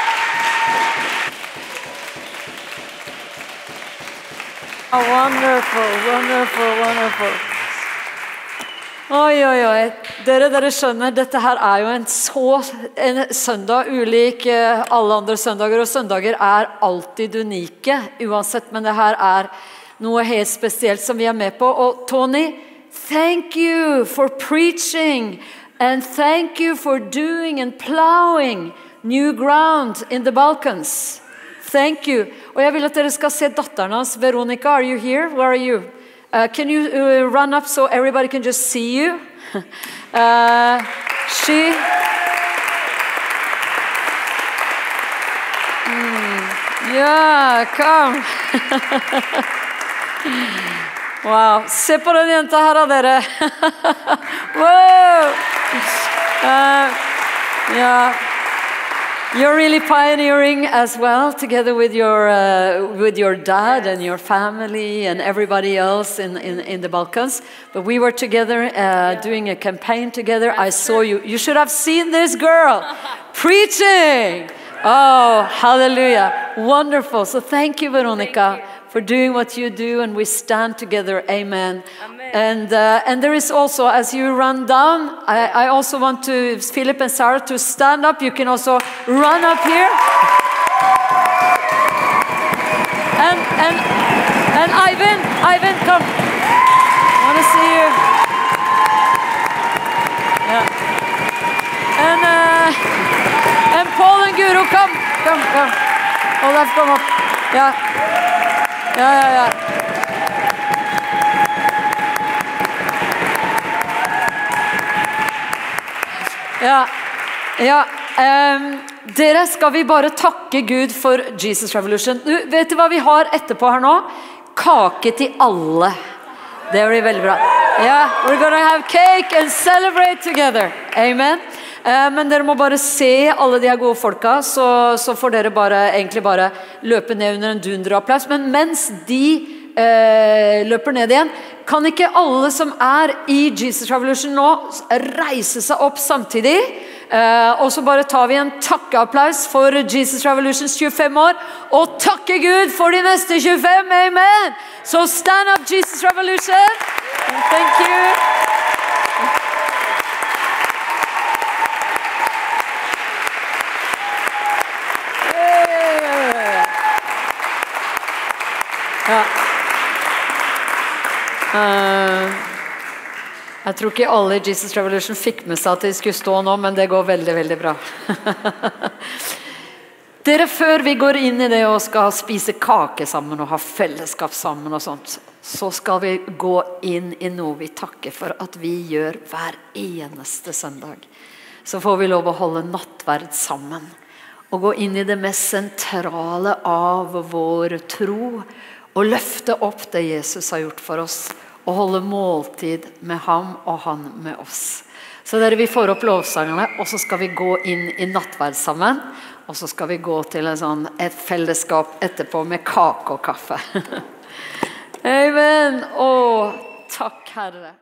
Oh, wonderful, wonderful, wonderful. Oi, oi, oi. Dere, dere skjønner, dette her er jo en så en søndag ulik eh, alle andre søndager. Og søndager er alltid unike uansett, men det her er noe helt spesielt som vi er med på. Og Tony, thank you for preaching. And thank you for doing and plowing new ground in the Balkans. Thank you. Og jeg vil at dere skal se datteren hans. Veronica, are you here? Where are you? Uh, can you uh, run up so everybody can just see you? uh, she... Mm, yeah, come. wow. Se på den jenta her, da, dere. wow. Uh, yeah. You're really pioneering as well, together with your uh, with your dad and your family and everybody else in, in, in the Balkans. But we were together uh, doing a campaign together. I saw you. You should have seen this girl preaching. Oh, hallelujah! Wonderful. So thank you, Veronica, for doing what you do, and we stand together. Amen. And uh, and there is also, as you run down, I, I also want to Philip and Sarah to stand up. You can also run up here. And and and Ivan, Ivan, come. I want to see you. Yeah. And uh, and Paul and Guro, come, come, come. Olaf, come up. Yeah. Yeah, ja, ja. Ja, ja Um, Dere, skal vi bare takke Gud for Jesus Revolution? Du, vet du hva vi har etterpå her nå? Kake til alle. Det blir veldig bra. Yeah, we're gonna have cake and celebrate together. Amen. Eh, men dere må bare se alle de her gode folka, så, så får dere bare, egentlig bare løpe ned under en dunderapplaus. Men mens de eh, løper ned igjen, kan ikke alle som er i Jesus Revolution nå, reise seg opp samtidig? Eh, og så bare tar vi en takkeapplaus for Jesus Revolutions 25 år, og takke Gud for de neste 25! Amen! Så stand up, Jesus Revolution! Thank you! Ja. Uh, jeg tror ikke alle i Jesus Revolution fikk med seg at de skulle stå nå, men det går veldig, veldig bra. Dere, Før vi går inn i det og skal spise kake sammen og ha fellesskap sammen, og sånt, så skal vi gå inn i noe vi takker for at vi gjør hver eneste søndag. Så får vi lov å holde nattverd sammen og gå inn i det mest sentrale av vår tro. Å løfte opp det Jesus har gjort for oss, og holde måltid med ham og han med oss. Så dere, Vi får opp lovsangene, og så skal vi gå inn i nattverd sammen. Og så skal vi gå til sånn, et fellesskap etterpå med kake og kaffe. Amen! Å, takk, Herre.